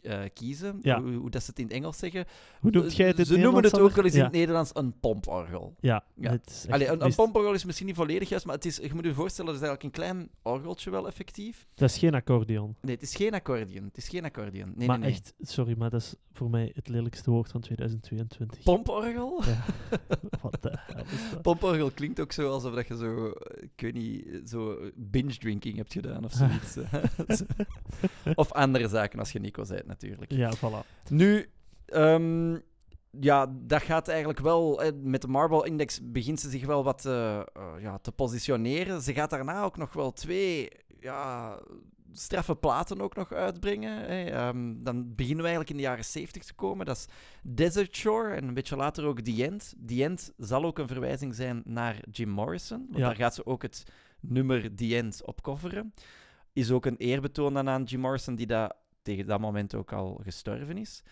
eh, kiezen. Ja. Hoe, hoe dat ze het in het Engels zeggen. Hoe noemt jij het in Ze noemen het ook wel eens in het Nederlands een pomporgel. Ja, Ja. het is Allee, een, een pomporgel is misschien niet volledig juist, maar het is, je moet je voorstellen, dat is eigenlijk een klein orgeltje wel effectief. Dat is geen accordeon. Nee, het is geen accordeon. Het is geen accordeon. Nee, maar nee, nee. echt, sorry, maar dat is voor mij het lelijkste woord van 2022. Pomporgel? Ja. Wat de? Pomporgel klinkt ook zo alsof dat je zo, ik weet niet, zo binge drinking hebt gedaan of zoiets. Zo. of andere zaken als je Nico zei natuurlijk. Ja, voilà. Nu, ehm, ja, dat gaat eigenlijk wel. met de Marble Index begint ze zich wel wat eh, eh, ja, te positioneren. Ze gaat daarna ook nog wel twee ja, straffe platen ook nog uitbrengen. Hè. Ehm, dan beginnen we eigenlijk in de jaren 70 te komen. Dat is Desert Shore en een beetje later ook The End. The End zal ook een verwijzing zijn naar Jim Morrison. Want Ja. daar gaat ze ook het nummer The End op coveren. Is ook een eerbetoon dan aan Jim Morrison, die dat tegen dat moment ook al gestorven is.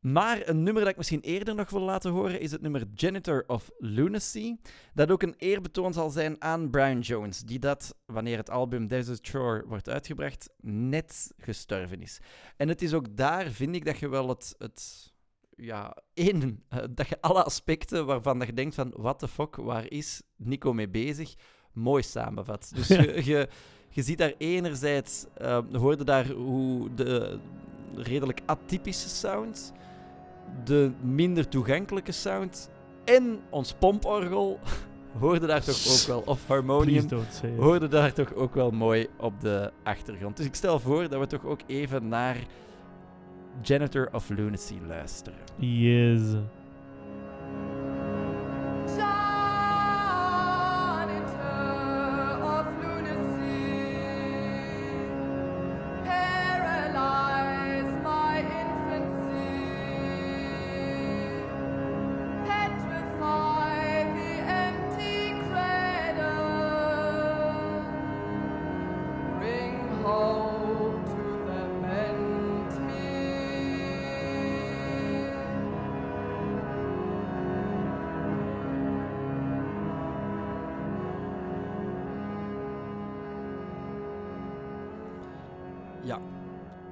Maar een nummer dat ik misschien eerder nog wil laten horen is het nummer Janitor of Lunacy. Dat ook een eerbetoon zal zijn aan Brian Jones, die dat, wanneer het album Desert Shore wordt uitgebracht, net gestorven is. En het is ook daar, vind ik, dat je wel het... het ja, één, dat je alle aspecten waarvan dat je denkt van, what the fuck, waar is Nico mee bezig, mooi samenvat. Dus je, je, je ziet daar enerzijds, eh, hoorde daar hoe de redelijk atypische sound, de minder toegankelijke sound en ons pomporgel hoorde daar toch ook wel, of harmonium, hoorde daar toch ook wel mooi op de achtergrond. Dus ik stel voor dat we toch ook even naar Janitor of Lunacy luisteren. Yes.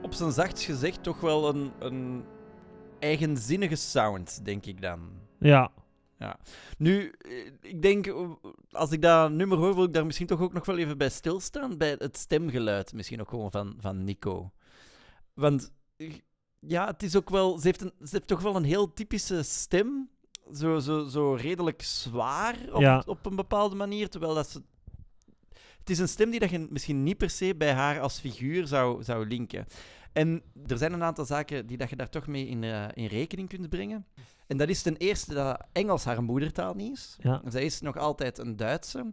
Op zijn zachtst gezegd toch wel een, een eigenzinnige sound, denk ik dan. Ja. Nu, eh, ik denk, eh, als ik dat nummer hoor, wil ik daar misschien toch ook nog wel even bij stilstaan. Bij het stemgeluid, misschien ook gewoon van, van Nico. Want, eh, ja, het is ook wel... Ze heeft, een, ze heeft toch wel een heel typische stem. Zo, zo, zo redelijk zwaar op, Ja. op een bepaalde manier. Terwijl dat ze... Het is een stem die dat je misschien niet per se bij haar als figuur zou, zou linken. En er zijn een aantal zaken die dat je daar toch mee in, eh, in rekening kunt brengen. En dat is ten eerste dat Engels haar moedertaal niet is. Ja. Zij is nog altijd een Duitse.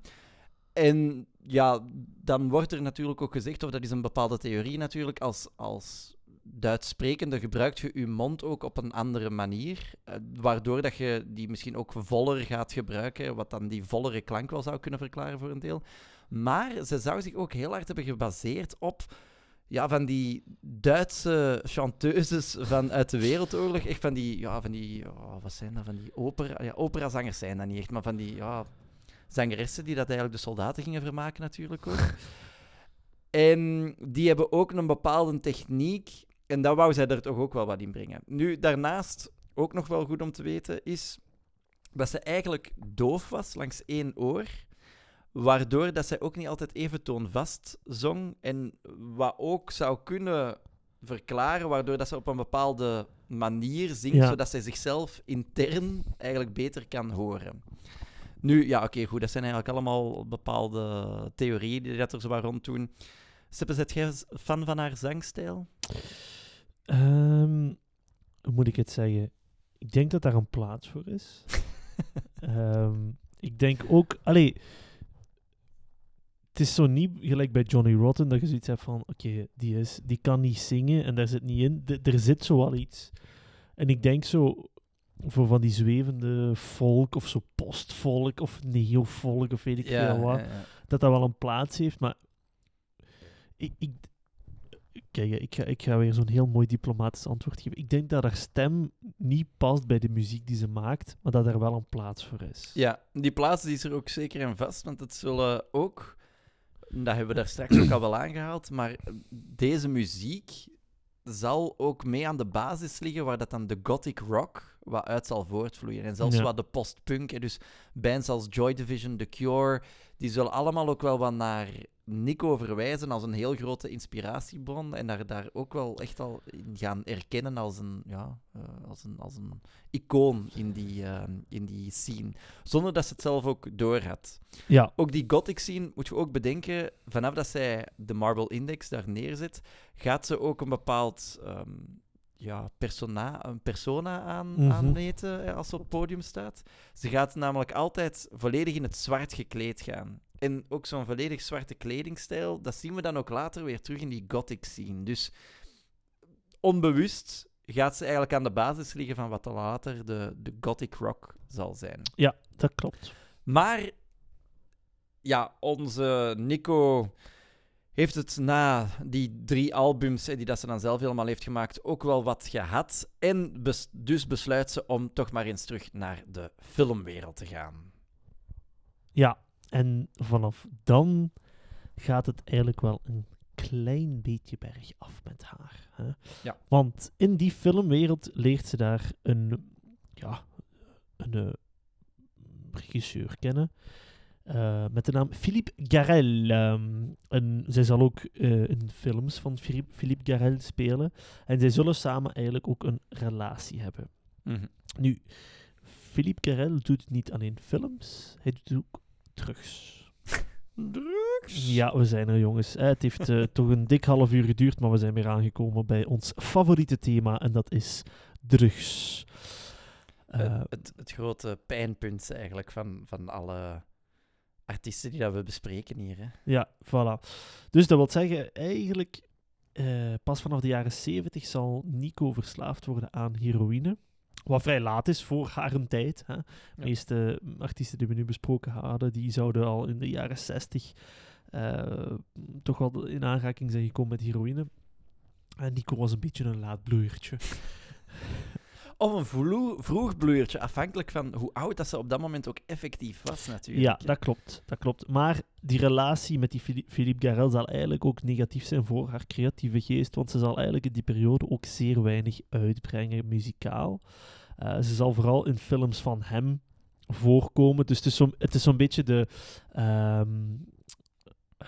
En ja, dan wordt er natuurlijk ook gezegd, of dat is een bepaalde theorie natuurlijk, als, als Duits sprekende gebruikt je je mond ook op een andere manier, eh, waardoor dat je die misschien ook voller gaat gebruiken, wat dan die vollere klank wel zou kunnen verklaren voor een deel. Maar ze zou zich ook heel hard hebben gebaseerd op ja, van die Duitse chanteuses van uit de Wereldoorlog. Echt van die, ja, van die, oh, wat zijn dat, van die opera, ja, operazangers zijn dat niet echt, maar van die, ja, zangeressen die dat eigenlijk de soldaten gingen vermaken natuurlijk ook. en die hebben ook een bepaalde techniek en dat wou zij er toch ook wel wat in brengen. Nu, daarnaast, ook nog wel goed om te weten, is dat ze eigenlijk doof was langs één oor. Waardoor dat zij ook niet altijd even toonvast zong. En wat ook zou kunnen verklaren, waardoor dat ze op een bepaalde manier zingt, Ja. zodat zij zichzelf intern eigenlijk beter kan horen. Nu, ja, oké, goed, dat zijn eigenlijk allemaal bepaalde theorieën die dat er zo rond doen. Seppe, zet jij fan van haar zangstijl? Ehm, hoe moet ik het zeggen? Ik denk dat daar een plaats voor is. Ehm, ik denk ook... Allee, het is zo niet gelijk bij Johnny Rotten dat je zoiets hebt van... Oké, die, is, die kan niet zingen en daar zit niet in. D- er zit zo wel iets. En ik denk zo... Voor van die zwevende folk of zo postvolk of neofolk of weet ik veel wat dat dat wel een plaats heeft, maar ik, ik, kijk, ik ga, ik ga weer zo'n heel mooi diplomatisch antwoord geven. Ik denk dat haar stem niet past bij de muziek die ze maakt, maar dat er wel een plaats voor is. Ja, die plaats die is er ook zeker en vast, want het zullen ook, dat hebben we daar straks ook al wel aangehaald, maar deze muziek zal ook mee aan de basis liggen waar dat dan de gothic rock wat uit zal voortvloeien. En zelfs Ja. wat de postpunk, en dus bands als Joy Division, The Cure, die zullen allemaal ook wel wat naar Nico verwijzen als een heel grote inspiratiebron en daar, daar ook wel echt al in gaan erkennen als een, ja, eh, als een, als een icoon in die, eh, in die scene. Zonder dat ze het zelf ook doorhad. Ja, Ook die gothic scene moet je ook bedenken, vanaf dat zij de Marble Index daar neerzet, gaat ze ook een bepaald ehm, ja, persona, een persona aan, Mhm. aanmeten eh, als ze op het podium staat. Ze gaat namelijk altijd volledig in het zwart gekleed gaan. En ook zo'n volledig zwarte kledingstijl, dat zien we dan ook later weer terug in die gothic scene. Dus onbewust gaat ze eigenlijk aan de basis liggen van wat later de, de gothic rock zal zijn. ja, dat klopt. Maar ja, onze Nico heeft het na die drie albums eh, die dat ze dan zelf helemaal heeft gemaakt ook wel wat gehad. En bes- dus besluit ze om toch maar eens terug naar de filmwereld te gaan. Ja, en vanaf dan gaat het eigenlijk wel een klein beetje bergaf met haar. Hè? Ja. Want in die filmwereld leert ze daar een, ja, een eh, regisseur kennen. Eh, met de naam Philippe Garel. Ehm, en zij zal ook eh, in films van Philippe, Philippe Garel spelen. En zij zullen samen eigenlijk ook een relatie hebben. Mhm. Nu, Philippe Garel doet niet alleen films, hij doet ook drugs. Drugs? Ja, we zijn er jongens. Eh, Het heeft toch een dik half uur geduurd, maar we zijn weer aangekomen bij ons favoriete thema en dat is drugs. Eh, het, het grote pijnpunt eigenlijk van, van alle artiesten die dat we bespreken hier. Hè. Ja, voilà. Dus dat wil zeggen, eigenlijk eh, pas vanaf de jaren 70 zal Nico verslaafd worden aan heroïne. Wat vrij laat is voor haar een tijd. Hè. De meeste artiesten die we nu besproken hadden, die zouden al in de jaren 60 eh, toch wel in aanraking zijn gekomen met heroïne. En Nico was een beetje een laat bloeiertje. Of een vroeg bloeiertje, afhankelijk van hoe oud dat ze op dat moment ook effectief was natuurlijk. Ja, dat klopt, dat klopt. Maar die relatie met die Phili- Philippe Garel zal eigenlijk ook negatief zijn voor haar creatieve geest, want ze zal eigenlijk in die periode ook zeer weinig uitbrengen muzikaal. Eh, ze zal vooral in films van hem voorkomen. Dus het is zo'n zo'n beetje de, ehm,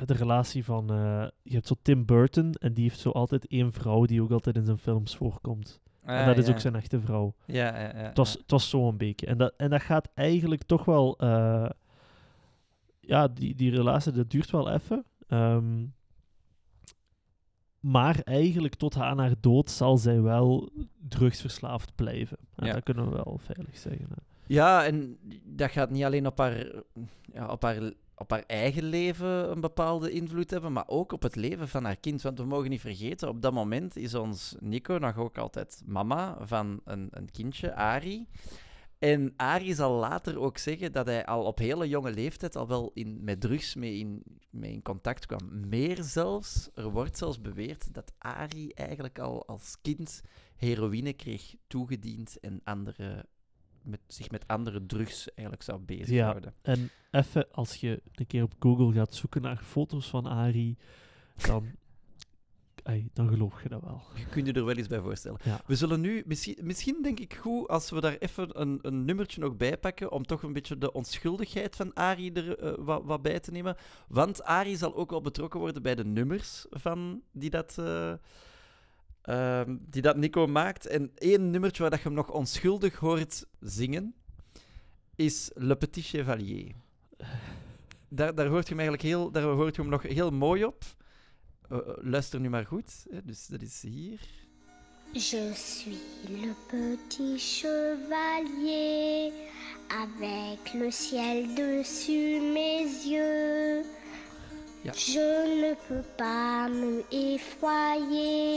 de relatie van... eh, je hebt zo Tim Burton en die heeft zo altijd één vrouw die ook altijd in zijn films voorkomt. En Ah, dat is ook zijn echte vrouw. Ja, ja, ja. Het was, het was zo een beetje. En dat, en dat gaat eigenlijk toch wel... eh, ja, die, die relatie, dat duurt wel even. Ehm, maar eigenlijk tot aan haar dood zal zij wel drugsverslaafd blijven. En Ja. Dat kunnen we wel veilig zeggen. hè. Ja, en dat gaat niet alleen op haar, ja, op, haar, op haar eigen leven een bepaalde invloed hebben, maar ook op het leven van haar kind. Want we mogen niet vergeten, op dat moment is ons Nico nog ook altijd mama van een, een kindje, Ari. En Ari zal later ook zeggen dat hij al op hele jonge leeftijd al wel in, met drugs mee in, mee in contact kwam. Meer zelfs, er wordt zelfs beweerd dat Ari eigenlijk al als kind heroïne kreeg toegediend en andere met, zich met andere drugs eigenlijk zou bezighouden. En even, als je een keer op Google gaat zoeken naar foto's van Ari, dan, ai, dan geloof je dat wel. Je kunt je er wel eens bij voorstellen. Ja. We zullen nu, misschien, misschien denk ik goed als we daar even een, een nummertje nog bij pakken, om toch een beetje de onschuldigheid van Ari er eh, wat, wat bij te nemen. Want Ari zal ook wel betrokken worden bij de nummers van die dat, eh, ehm, die dat Nico maakt. En één nummertje waar dat je hem nog onschuldig hoort zingen, is Le Petit Chevalier. Daar, daar hoort je hem eigenlijk heel, daar hoort je hem nog heel mooi op. Eh, eh, luister nu maar goed. Hè. Dus dat is hier. Je suis le petit chevalier avec le ciel dessus mes yeux. Ja. Je ne peux pas me effroyer.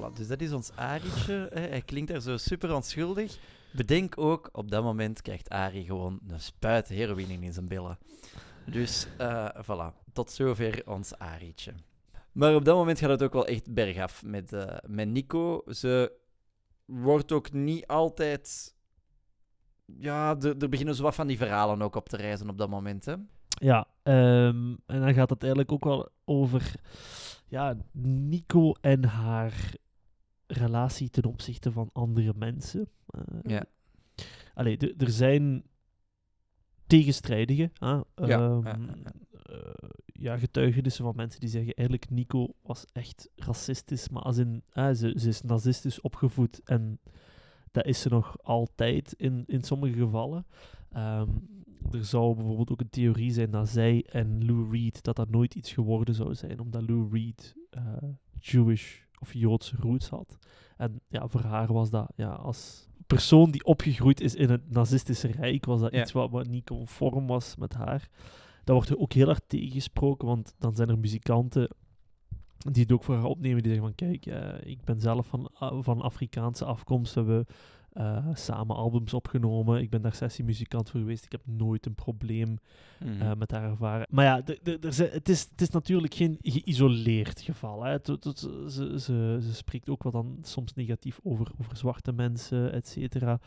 Voilà, dus dat is ons Arietje. Hij klinkt daar zo super onschuldig. Bedenk ook, op dat moment krijgt Ari gewoon een spuit heroïne in zijn billen. Dus, eh voilà, tot zover ons Arietje. Maar op dat moment gaat het ook wel echt bergaf met, eh, met Nico. Ze wordt ook niet altijd... Ja, er er beginnen zo wat van die verhalen ook op te reizen op dat moment, hè. Ja, ehm, en dan gaat het eigenlijk ook wel over ja, Nico en haar relatie ten opzichte van andere mensen. Eh, Ja. Allee, er zijn tegenstrijdige Ja, ehm, ja, ja, eh, ja, getuigenissen van mensen die zeggen eigenlijk Nico was echt racistisch, maar als in, ze, ze is nazistisch opgevoed en dat is ze nog altijd in, in sommige gevallen. Ehm, er zou bijvoorbeeld ook een theorie zijn dat zij en Lou Reed, dat dat nooit iets geworden zou zijn, omdat Lou Reed eh, Jewish of Joodse roots had. En ja, voor haar was dat, ja, als persoon die opgegroeid is in het nazistische rijk, was dat Ja. iets wat, wat niet conform was met haar. Dat wordt er ook heel erg tegengesproken, want dan zijn er muzikanten die het ook voor haar opnemen, die zeggen van kijk, eh, ik ben zelf van, ah, van Afrikaanse afkomst, we eh, samen albums opgenomen, ik ben daar sessiemuzikant voor geweest, ik heb nooit een probleem Mhm. eh, met haar ervaren. Maar ja, het, is, het is natuurlijk geen geïsoleerd geval. Hè. Ze, ze, ze spreekt ook wel dan soms negatief over, over zwarte mensen, et cetera.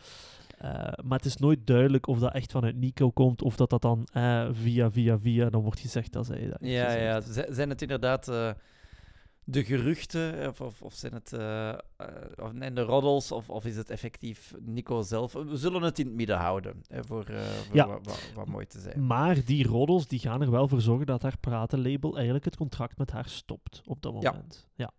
Eh, maar het is nooit duidelijk of dat echt vanuit Nico komt, of dat dat dan via, via, via, dan wordt gezegd dat zij dat Ja, ja. Zijn het inderdaad de geruchten, of, of, of zijn het eh, eh, of, en de roddels, of, of is het effectief Nico zelf? We zullen het in het midden houden, hè, voor, eh, voor Ja. wat, mooi te zijn. Maar die roddels die gaan er wel voor zorgen dat haar platenlabel eigenlijk het contract met haar stopt op dat moment. Ja.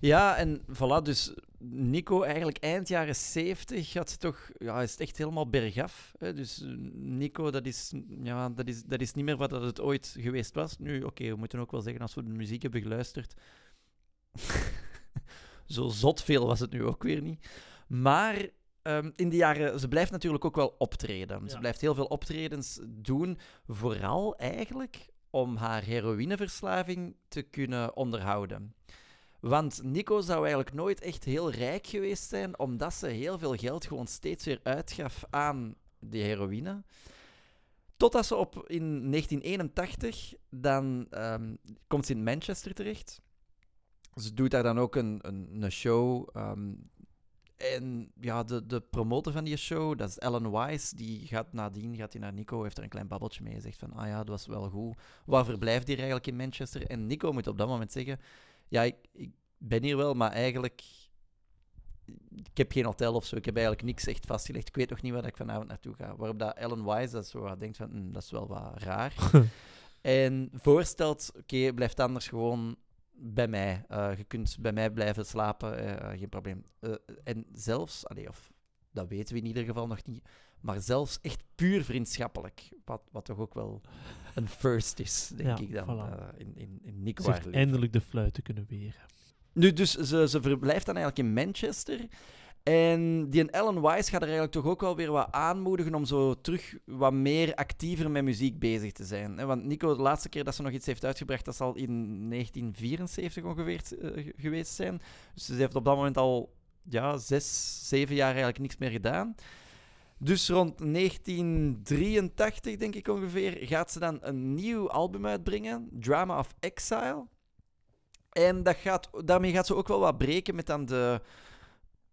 Ja, en voilà, dus Nico eigenlijk eind jaren 70 had ze toch, ja, is het echt helemaal bergaf. Hè? Dus eh, Nico, dat is, ja, dat, is, dat is niet meer wat dat het ooit geweest was. Nu, oké, we moeten ook wel zeggen, als we de muziek hebben geluisterd, zo zot veel was het nu ook weer niet. Maar ehm, in de jaren, ze blijft natuurlijk ook wel optreden. Ze blijft heel veel optredens doen, vooral eigenlijk om haar heroïneverslaving te kunnen onderhouden. Want Nico zou eigenlijk nooit echt heel rijk geweest zijn, omdat ze heel veel geld gewoon steeds weer uitgaf aan die heroïne. Totdat ze op, in 1981, dan ehm, komt ze in Manchester terecht. Ze doet daar dan ook een, een, een show. ehm, en ja, de, de promotor van die show, dat is Ellen Wise, die gaat nadien gaat hij naar Nico, heeft er een klein babbeltje mee gezegd van, ah ja, dat was wel goed. Waar verblijft hij eigenlijk in Manchester? En Nico moet op dat moment zeggen, ja, ik, ik ben hier wel, maar eigenlijk... Ik heb geen hotel of zo. Ik heb eigenlijk niks echt vastgelegd. Ik weet nog niet waar ik vanavond naartoe ga. Waarop dat Ellen Wise dat zo denkt van... "Hm, dat is wel wat raar. en voorstelt... Oké, blijf anders gewoon bij mij. Eh, je kunt bij mij blijven slapen. eh, geen probleem. Eh, en zelfs... Allee, of dat weten we in ieder geval nog niet. Maar zelfs echt puur vriendschappelijk. Wat, wat toch ook wel een first is, denk Ja, ik dan. voilà. in, in, in Nico Ze eindelijk de fluit te kunnen weren. Nu, dus ze, ze verblijft dan eigenlijk in Manchester. En die Ellen Wise gaat er eigenlijk toch ook wel weer wat aanmoedigen om zo terug wat meer actiever met muziek bezig te zijn. Want Nico, de laatste keer dat ze nog iets heeft uitgebracht, dat zal in 1974 ongeveer eh, ge- geweest zijn. Dus ze heeft op dat moment al ja, zes, zeven jaar eigenlijk niks meer gedaan. Dus rond 1983, denk ik ongeveer, gaat ze dan een nieuw album uitbrengen, Drama of Exile. En dat gaat, daarmee gaat ze ook wel wat breken met dan de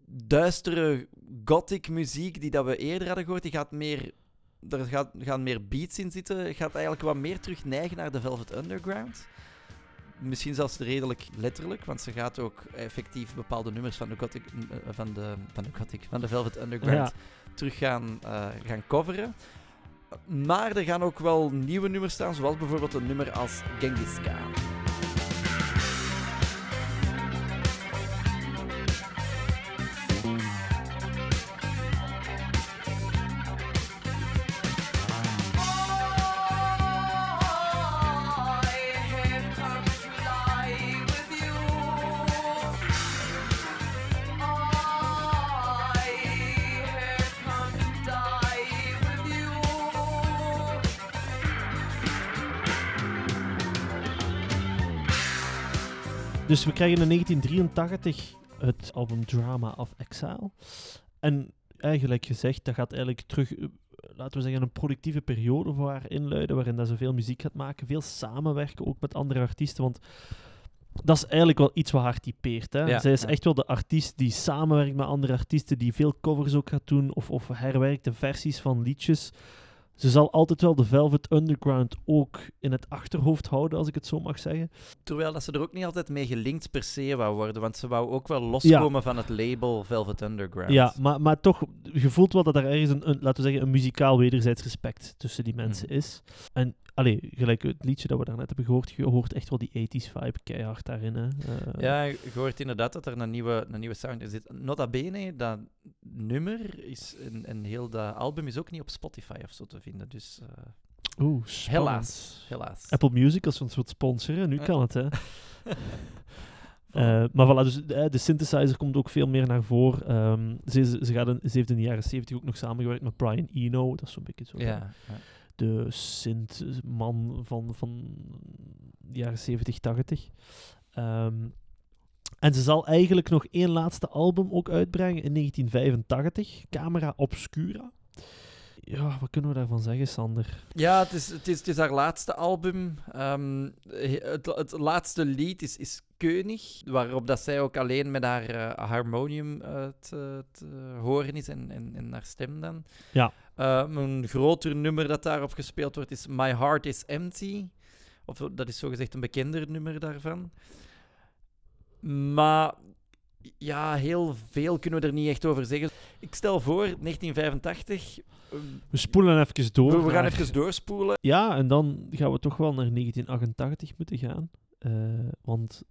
duistere gothic muziek die dat we eerder hadden gehoord. Die gaat meer, er gaat, gaan meer beats in zitten. Gaat eigenlijk wat meer terug neigen naar de Velvet Underground. Misschien zelfs redelijk letterlijk, want ze gaat ook effectief bepaalde nummers van de gothic, eh, van de, van de, gothic, van de Velvet Underground terug gaan, eh, gaan coveren. Maar er gaan ook wel nieuwe nummers staan, zoals bijvoorbeeld een nummer als Genghis Khan. Dus we krijgen in 1983 het album Drama of Exile. En eigenlijk gezegd, dat gaat eigenlijk terug, eh, laten we zeggen, een productieve periode voor haar inluiden, waarin dat ze veel muziek gaat maken, veel samenwerken ook met andere artiesten, want dat is eigenlijk wel iets wat haar typeert. Hè? Ja, Zij is ja. echt wel de artiest die samenwerkt met andere artiesten, die veel covers ook gaat doen, of, of herwerkte versies van liedjes. Ze zal altijd wel de Velvet Underground ook in het achterhoofd houden, als ik het zo mag zeggen. Terwijl dat ze er ook niet altijd mee gelinkt per se wou worden, want ze wou ook wel loskomen van het label Velvet Underground. Ja, maar, maar toch, je voelt wel dat er ergens een, een, laten we zeggen, een muzikaal wederzijds respect tussen die mensen Mhm. is. En, allee, gelijk het liedje dat we daarnet hebben gehoord, je hoort echt wel die 80s vibe keihard daarin. Hè. Eh, Ja, je hoort inderdaad dat er een nieuwe, een nieuwe sound in zit. Nota bene, dat nummer is, en, en heel dat album is ook niet op Spotify of zo te vinden. Dus eh, Oeh, helaas, helaas. Apple Music als ons wilt sponsoren, nu kan het, hè. Eh, maar voilà, dus eh, de synthesizer komt ook veel meer naar voren. Ehm, ze, ze, gaat in, ze heeft in de jaren 70 ook nog samengewerkt met Brian Eno. Dat is zo'n beetje zo ja. de synth-man van, van de jaren 70, 80. Ehm, en ze zal eigenlijk nog één laatste album ook uitbrengen in 1985, Camera Obscura. Ja, wat kunnen we daarvan zeggen, Sander? Ja, het is, het, is, het is haar laatste album. Ehm, he- het, het laatste lied is, is König, waarop dat zij ook alleen met haar eh, harmonium eh, te, te horen is en, en, en haar stem dan. Ja. Ehm, een groter nummer dat daarop gespeeld wordt is My Heart is Empty. Of dat is zogezegd een bekender nummer daarvan. Maar ja, heel veel kunnen we er niet echt over zeggen. Ik stel voor, 1985. We spoelen even door. we, we gaan naar- even doorspoelen. Ja, en dan gaan we toch wel naar 1988 moeten gaan. Eh, want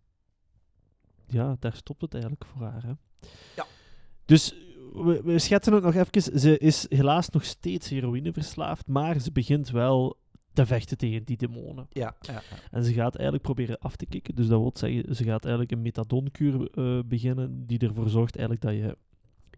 ja, daar stopt het eigenlijk voor haar. Hè? Ja. Dus we, we schetsen het nog even. Ze is helaas nog steeds heroïneverslaafd, maar ze begint wel te vechten tegen die demonen. Ja, ja, ja. En ze gaat eigenlijk proberen af te kicken. Dus dat wil zeggen, ze gaat eigenlijk een methadonkuur eh, beginnen, die ervoor zorgt eigenlijk dat je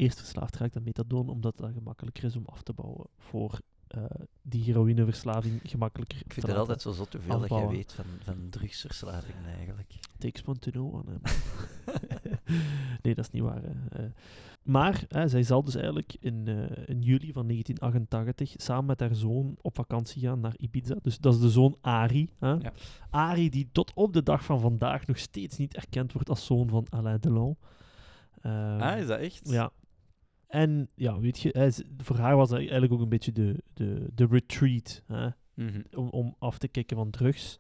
eerst verslaafd raakt aan methadon, omdat dat gemakkelijker is om af te bouwen voor eh, die heroïneverslaving gemakkelijker Ik vind het altijd zo zot hoeveel dat jij afbouwen. weet van, van drugsverslavingen eigenlijk. Takes one to know one. nee, dat is niet waar. hè. Eh, maar hè, zij zal dus eigenlijk in, eh, in juli van 1988 samen met haar zoon op vakantie gaan naar Ibiza. Dus dat is de zoon Ari. Hè? Ja. Ari die tot op de dag van vandaag nog steeds niet erkend wordt als zoon van Alain Delon. Ehm, ah, is dat echt? ja. En ja, weet je, voor haar was dat eigenlijk ook een beetje de, de, de retreat. Hè? Mhm. om, om af te kicken van drugs.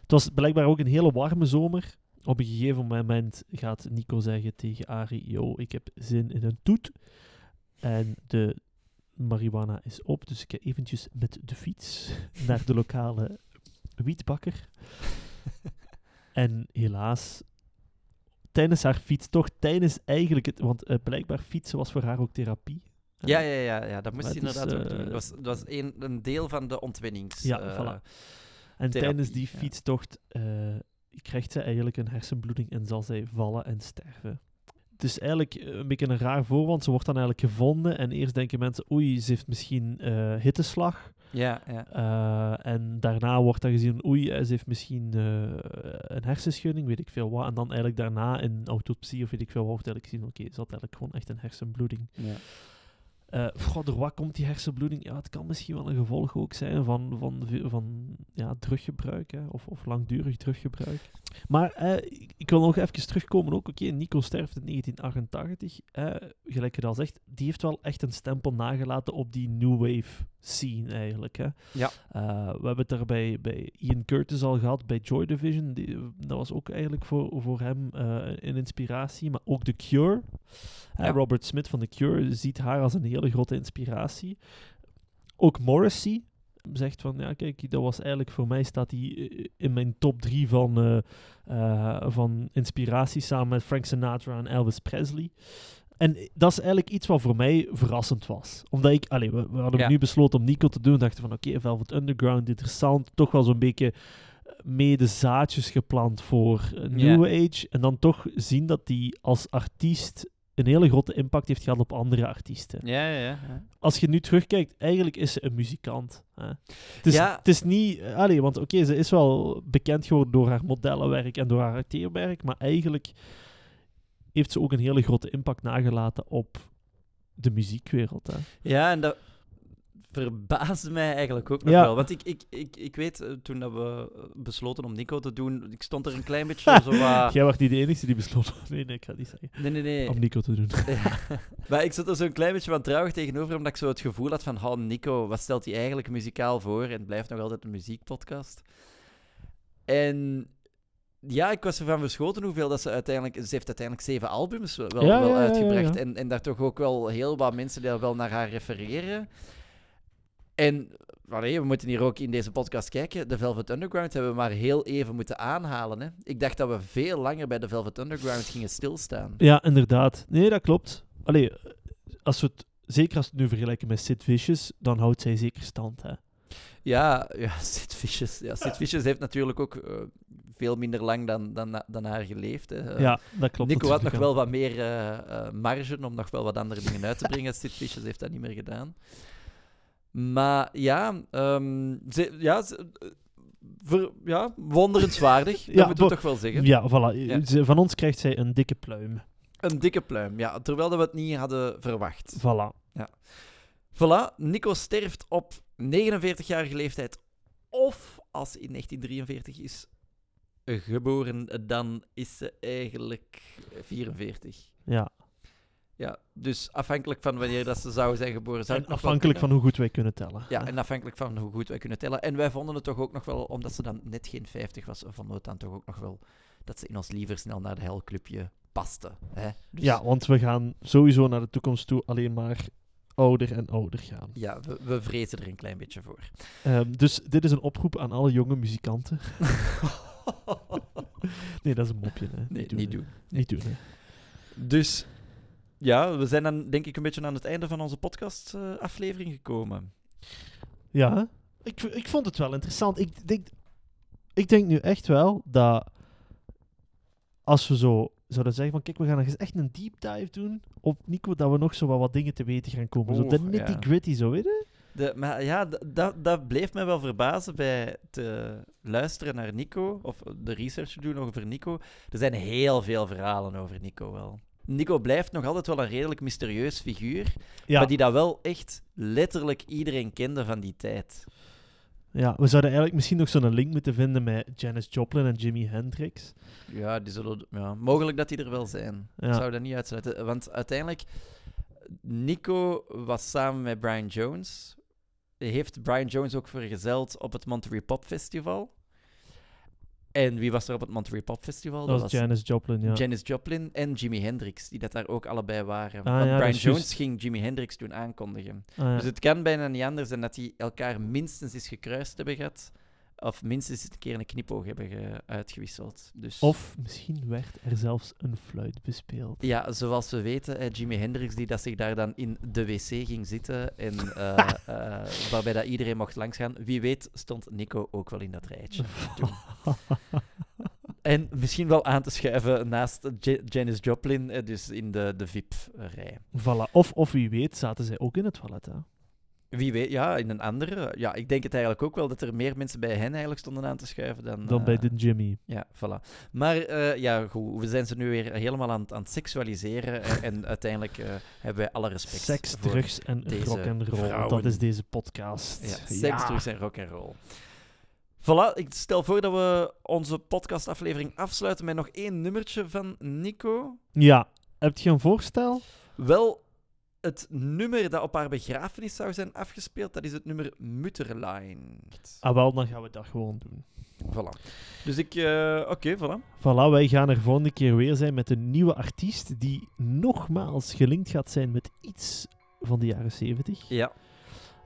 Het was blijkbaar ook een hele warme zomer. Op een gegeven moment gaat Nico zeggen tegen Ari: Yo, ik heb zin in een toet. En de marihuana is op, dus ik ga eventjes met de fiets naar de lokale wietbakker. en helaas, tijdens haar fietstocht, tijdens eigenlijk het, want eh, blijkbaar fietsen was voor haar ook therapie. Eh, Ja, ja, ja, ja, dat moest is, inderdaad ook eh, doen. Dat was, dat was een, een deel van de ontwinnings. Ja, eh, voilà. En therapie, tijdens die fietstocht eh, krijgt zij eigenlijk een hersenbloeding en zal zij vallen en sterven. Het is eigenlijk eh, een beetje een raar voorwand. Ze wordt dan eigenlijk gevonden en eerst denken mensen, oei, ze heeft misschien eh, hitteslag. Ja, ja. Eh, en daarna wordt dan gezien, oei, ze heeft misschien eh, een hersenschudding, weet ik veel wat. En dan eigenlijk daarna in autopsie of weet ik veel wat, wordt eigenlijk gezien, oké, ze had eigenlijk gewoon echt een hersenbloeding. ja. Eh, goh, door wat komt die hersenbloeding? Ja, het kan misschien wel een gevolg ook zijn van, van, van ja, druggebruik hè, of, of langdurig druggebruik. Maar eh, ik, wil nog even terugkomen ook. Oké, Nico sterft in 1988. eh, gelijk je al zegt, die heeft wel echt een stempel nagelaten op die new wave scene eigenlijk. Hè. Ja. We hebben het daar bij, bij Ian Curtis al gehad, bij Joy Division. Die, dat was ook eigenlijk voor, voor hem een inspiratie. Maar ook The Cure. Ja. Robert Smith van The Cure ziet haar als een hele grote inspiratie. Ook Morrissey zegt van, ja kijk, dat was eigenlijk voor mij staat hij eh, in mijn top drie van, eh, eh, van inspiratie samen met Frank Sinatra en Elvis Presley. En dat is eigenlijk iets wat voor mij verrassend was. Omdat ik, allee, we, we hadden Ja. nu besloten om Nico te doen. dachten van, oké, Velvet Underground, interessant. Toch wel zo'n beetje mede zaadjes geplant voor New Age. En dan toch zien dat die als artiest een hele grote impact heeft gehad op andere artiesten. Ja, ja, ja. Als je nu terugkijkt, eigenlijk is ze een muzikant. Hè. Het, is, Ja. het is niet... Allee, want oké, ze is wel bekend geworden door haar modellenwerk en door haar acteerwerk, maar eigenlijk heeft ze ook een hele grote impact nagelaten op de muziekwereld. Hè. Ja, en dat verbaasde mij eigenlijk ook nog Ja. wel. Want ik, ik, ik, ik weet, eh, toen dat we eh, besloten om Nico te doen, ik stond er een klein beetje zo wat... Jij was niet de enige die besloot... Nee, nee, ik ga het niet zeggen. Nee, nee, nee. Om Nico te doen. Ja. Maar ik zat er zo'n klein beetje van trouwig tegenover, omdat ik zo het gevoel had van, oh, Nico, wat stelt hij eigenlijk muzikaal voor? En het blijft nog altijd een muziekpodcast. En ja, ik was ervan verschoten hoeveel dat ze uiteindelijk... Ze heeft uiteindelijk zeven albums wel, Ja, wel uitgebracht. En, en daar toch ook wel heel wat mensen die wel naar haar refereren. En allee, we moeten hier ook in deze podcast kijken. De Velvet Underground hebben we maar heel even moeten aanhalen. Hè. Ik dacht dat we veel langer bij de Velvet Underground gingen stilstaan. Ja, inderdaad. Nee, dat klopt. Allee, als we het, zeker als we het nu vergelijken met Sid Vicious, dan houdt zij zeker stand. Hè. Ja, ja Sid Vicious. Ja, Sid Vicious heeft natuurlijk ook eh, veel minder lang dan, dan, dan haar geleefd. Hè. Eh, ja, dat klopt. Nico had nog wel wat meer eh, marge om nog wel wat andere dingen uit te brengen. Sid Vicious heeft dat niet meer gedaan. Maar ja, ze, ja, ze- eh, ver- ja wonderenswaardig, dat Ja, moeten we bo- toch wel zeggen. Ja, voilà. Ja. Ze- Van ons krijgt zij een dikke pluim. Een dikke pluim, ja, terwijl dat we het niet hadden verwacht. Voilà. Voilà, Nico sterft op 49-jarige leeftijd. Of als ze in 1943 is geboren, dan is ze eigenlijk 44. Ja. Ja, dus afhankelijk van wanneer dat ze zou zijn geboren. Zou En afhankelijk van hoe goed wij kunnen tellen. Ja, en afhankelijk van hoe goed wij kunnen tellen. En wij vonden het toch ook nog wel, omdat ze dan net geen 50 was, vonden we het dan toch ook nog wel dat ze in ons liever snel naar de helclubje paste. Hè? Dus, Ja, want we gaan sowieso naar de toekomst toe alleen maar ouder en ouder gaan. ja we, we vrezen er een klein beetje voor. Ehm, dus dit is een oproep aan alle jonge muzikanten. Nee, dat is een mopje. Hè. nee, doen, niet doen. Niet doen, hè. Dus ja, we zijn dan denk ik een beetje aan het einde van onze podcast-aflevering gekomen. Ja, ik, ik vond het wel interessant. Ik denk, ik denk nu echt wel dat als we zo zouden zeggen van kijk, we gaan nog eens echt een deep dive doen op Nico, dat we nog zo wat, wat dingen te weten gaan komen. zo de nitty gritty, zo weet je? De, maar ja, dat, dat bleef mij wel verbazen bij te luisteren naar Nico, of de research doen over Nico. Er zijn heel veel verhalen over Nico wel. Nico blijft nog altijd wel een redelijk mysterieus figuur, Ja, maar die dat wel echt letterlijk iedereen kende van die tijd. ja, we zouden eigenlijk misschien nog zo'n link moeten vinden met Janis Joplin en Jimi Hendrix. Ja, die zullen, ja, mogelijk dat die er wel zijn. Ja. Ik zou dat niet uitsluiten. Want uiteindelijk, Nico was samen met Brian Jones. Heeft Brian Jones ook vergezeld op het Monterey Pop Festival. En wie was er op het Monterey Pop Festival? Dat was Janis Joplin, ja. Janis Joplin en Jimi Hendrix, die dat daar ook allebei waren. Ah, Want ja, Brian Jones juist. ging Jimi Hendrix toen aankondigen. Ah, ja. Dus het kan bijna niet anders dan dat die elkaar minstens eens gekruist hebben gehad. Of minstens een keer een knipoog hebben ge- uitgewisseld. Dus... Of misschien werd er zelfs een fluit bespeeld. Ja, zoals we weten, eh, Jimi Hendrix die dat zich daar dan in de wc ging zitten en eh, eh, waarbij dat iedereen mocht langsgaan. Wie weet stond Nico ook wel in dat rijtje. toen. En misschien wel aan te schuiven naast Ja- Janis Joplin, eh, dus in de, de VIP-rij. Voilà. Of, of wie weet zaten zij ook in het toilet, hè? Wie weet, ja, in een andere. Ja, ik denk het eigenlijk ook wel dat er meer mensen bij hen eigenlijk stonden aan te schuiven dan... Dan bij eh, de Jimmy. Ja, voilà. Maar eh, ja, goed, we zijn ze nu weer helemaal aan, het- aan het seksualiseren. en, en uiteindelijk eh, hebben wij alle respect Seks, voor... drugs en rock and roll. vrouwen. Dat is deze podcast. Ja, seks, drugs en rock and roll. Voilà, ik stel voor dat we onze podcastaflevering afsluiten met nog één nummertje van Nico. Ja. Heb je een voorstel? Wel, het nummer dat op haar begrafenis zou zijn afgespeeld, dat is het nummer Mutterlein. Ah, wel, dan gaan we dat gewoon doen. Voilà. Dus ik... eh, Oké, voilà. Voilà, wij gaan er volgende keer weer zijn met een nieuwe artiest die nogmaals gelinkt gaat zijn met iets van de jaren 70. Ja.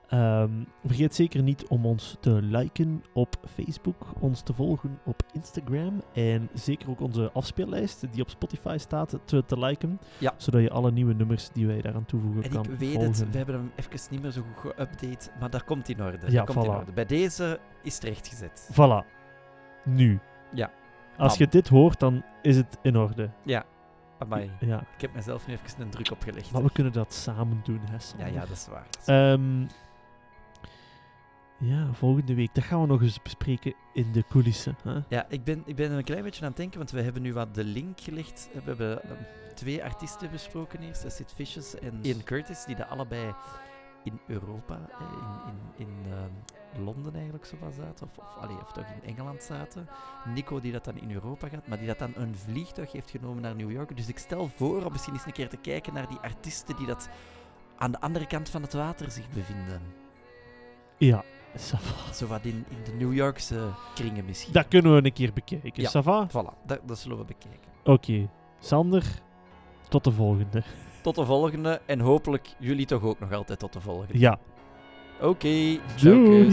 Ehm, vergeet zeker niet om ons te liken op Facebook, ons te volgen op Instagram en zeker ook onze afspeellijst die op Spotify staat te, te liken, Ja. zodat je alle nieuwe nummers die wij daaraan toevoegen En kan ik weet volgen. het, we hebben hem even niet meer zo goed geüpdate, maar dat komt in orde. Ja, dat komt in orde. Bij deze is het rechtgezet. Voilà. Nu. Ja. Als je dit hoort, dan is het in orde. Ja. Amai. Ja. Ik heb mezelf nu even een druk opgelegd. Maar we kunnen dat samen doen, hè, Ja, ja, dat is waar. dat is Ehm, ja, volgende week. Dat gaan we nog eens bespreken in de coulissen. Hè? Ja, ik ben, ik ben een klein beetje aan het denken, want we hebben nu wat de link gelegd. We hebben eh, twee artiesten besproken eerst, dat Sid Vicious en Ian Curtis, die dat allebei in Europa, eh, in, in, in ehm, Londen eigenlijk zo zaten, of, of, allee, of toch in Engeland zaten. Nico die dat dan in Europa gaat, maar die dat dan een vliegtuig heeft genomen naar New York. Dus ik stel voor om misschien eens een keer te kijken naar die artiesten die dat aan de andere kant van het water zich bevinden. Ja. Zo wat in, in de New Yorkse kringen misschien. dat kunnen we een keer bekijken. Ja. Ça va? Voilà, dat, dat zullen we bekijken. Oké. Sander, tot de volgende. Tot de volgende en hopelijk jullie toch ook nog altijd tot de volgende. Ja. Oké, ciao.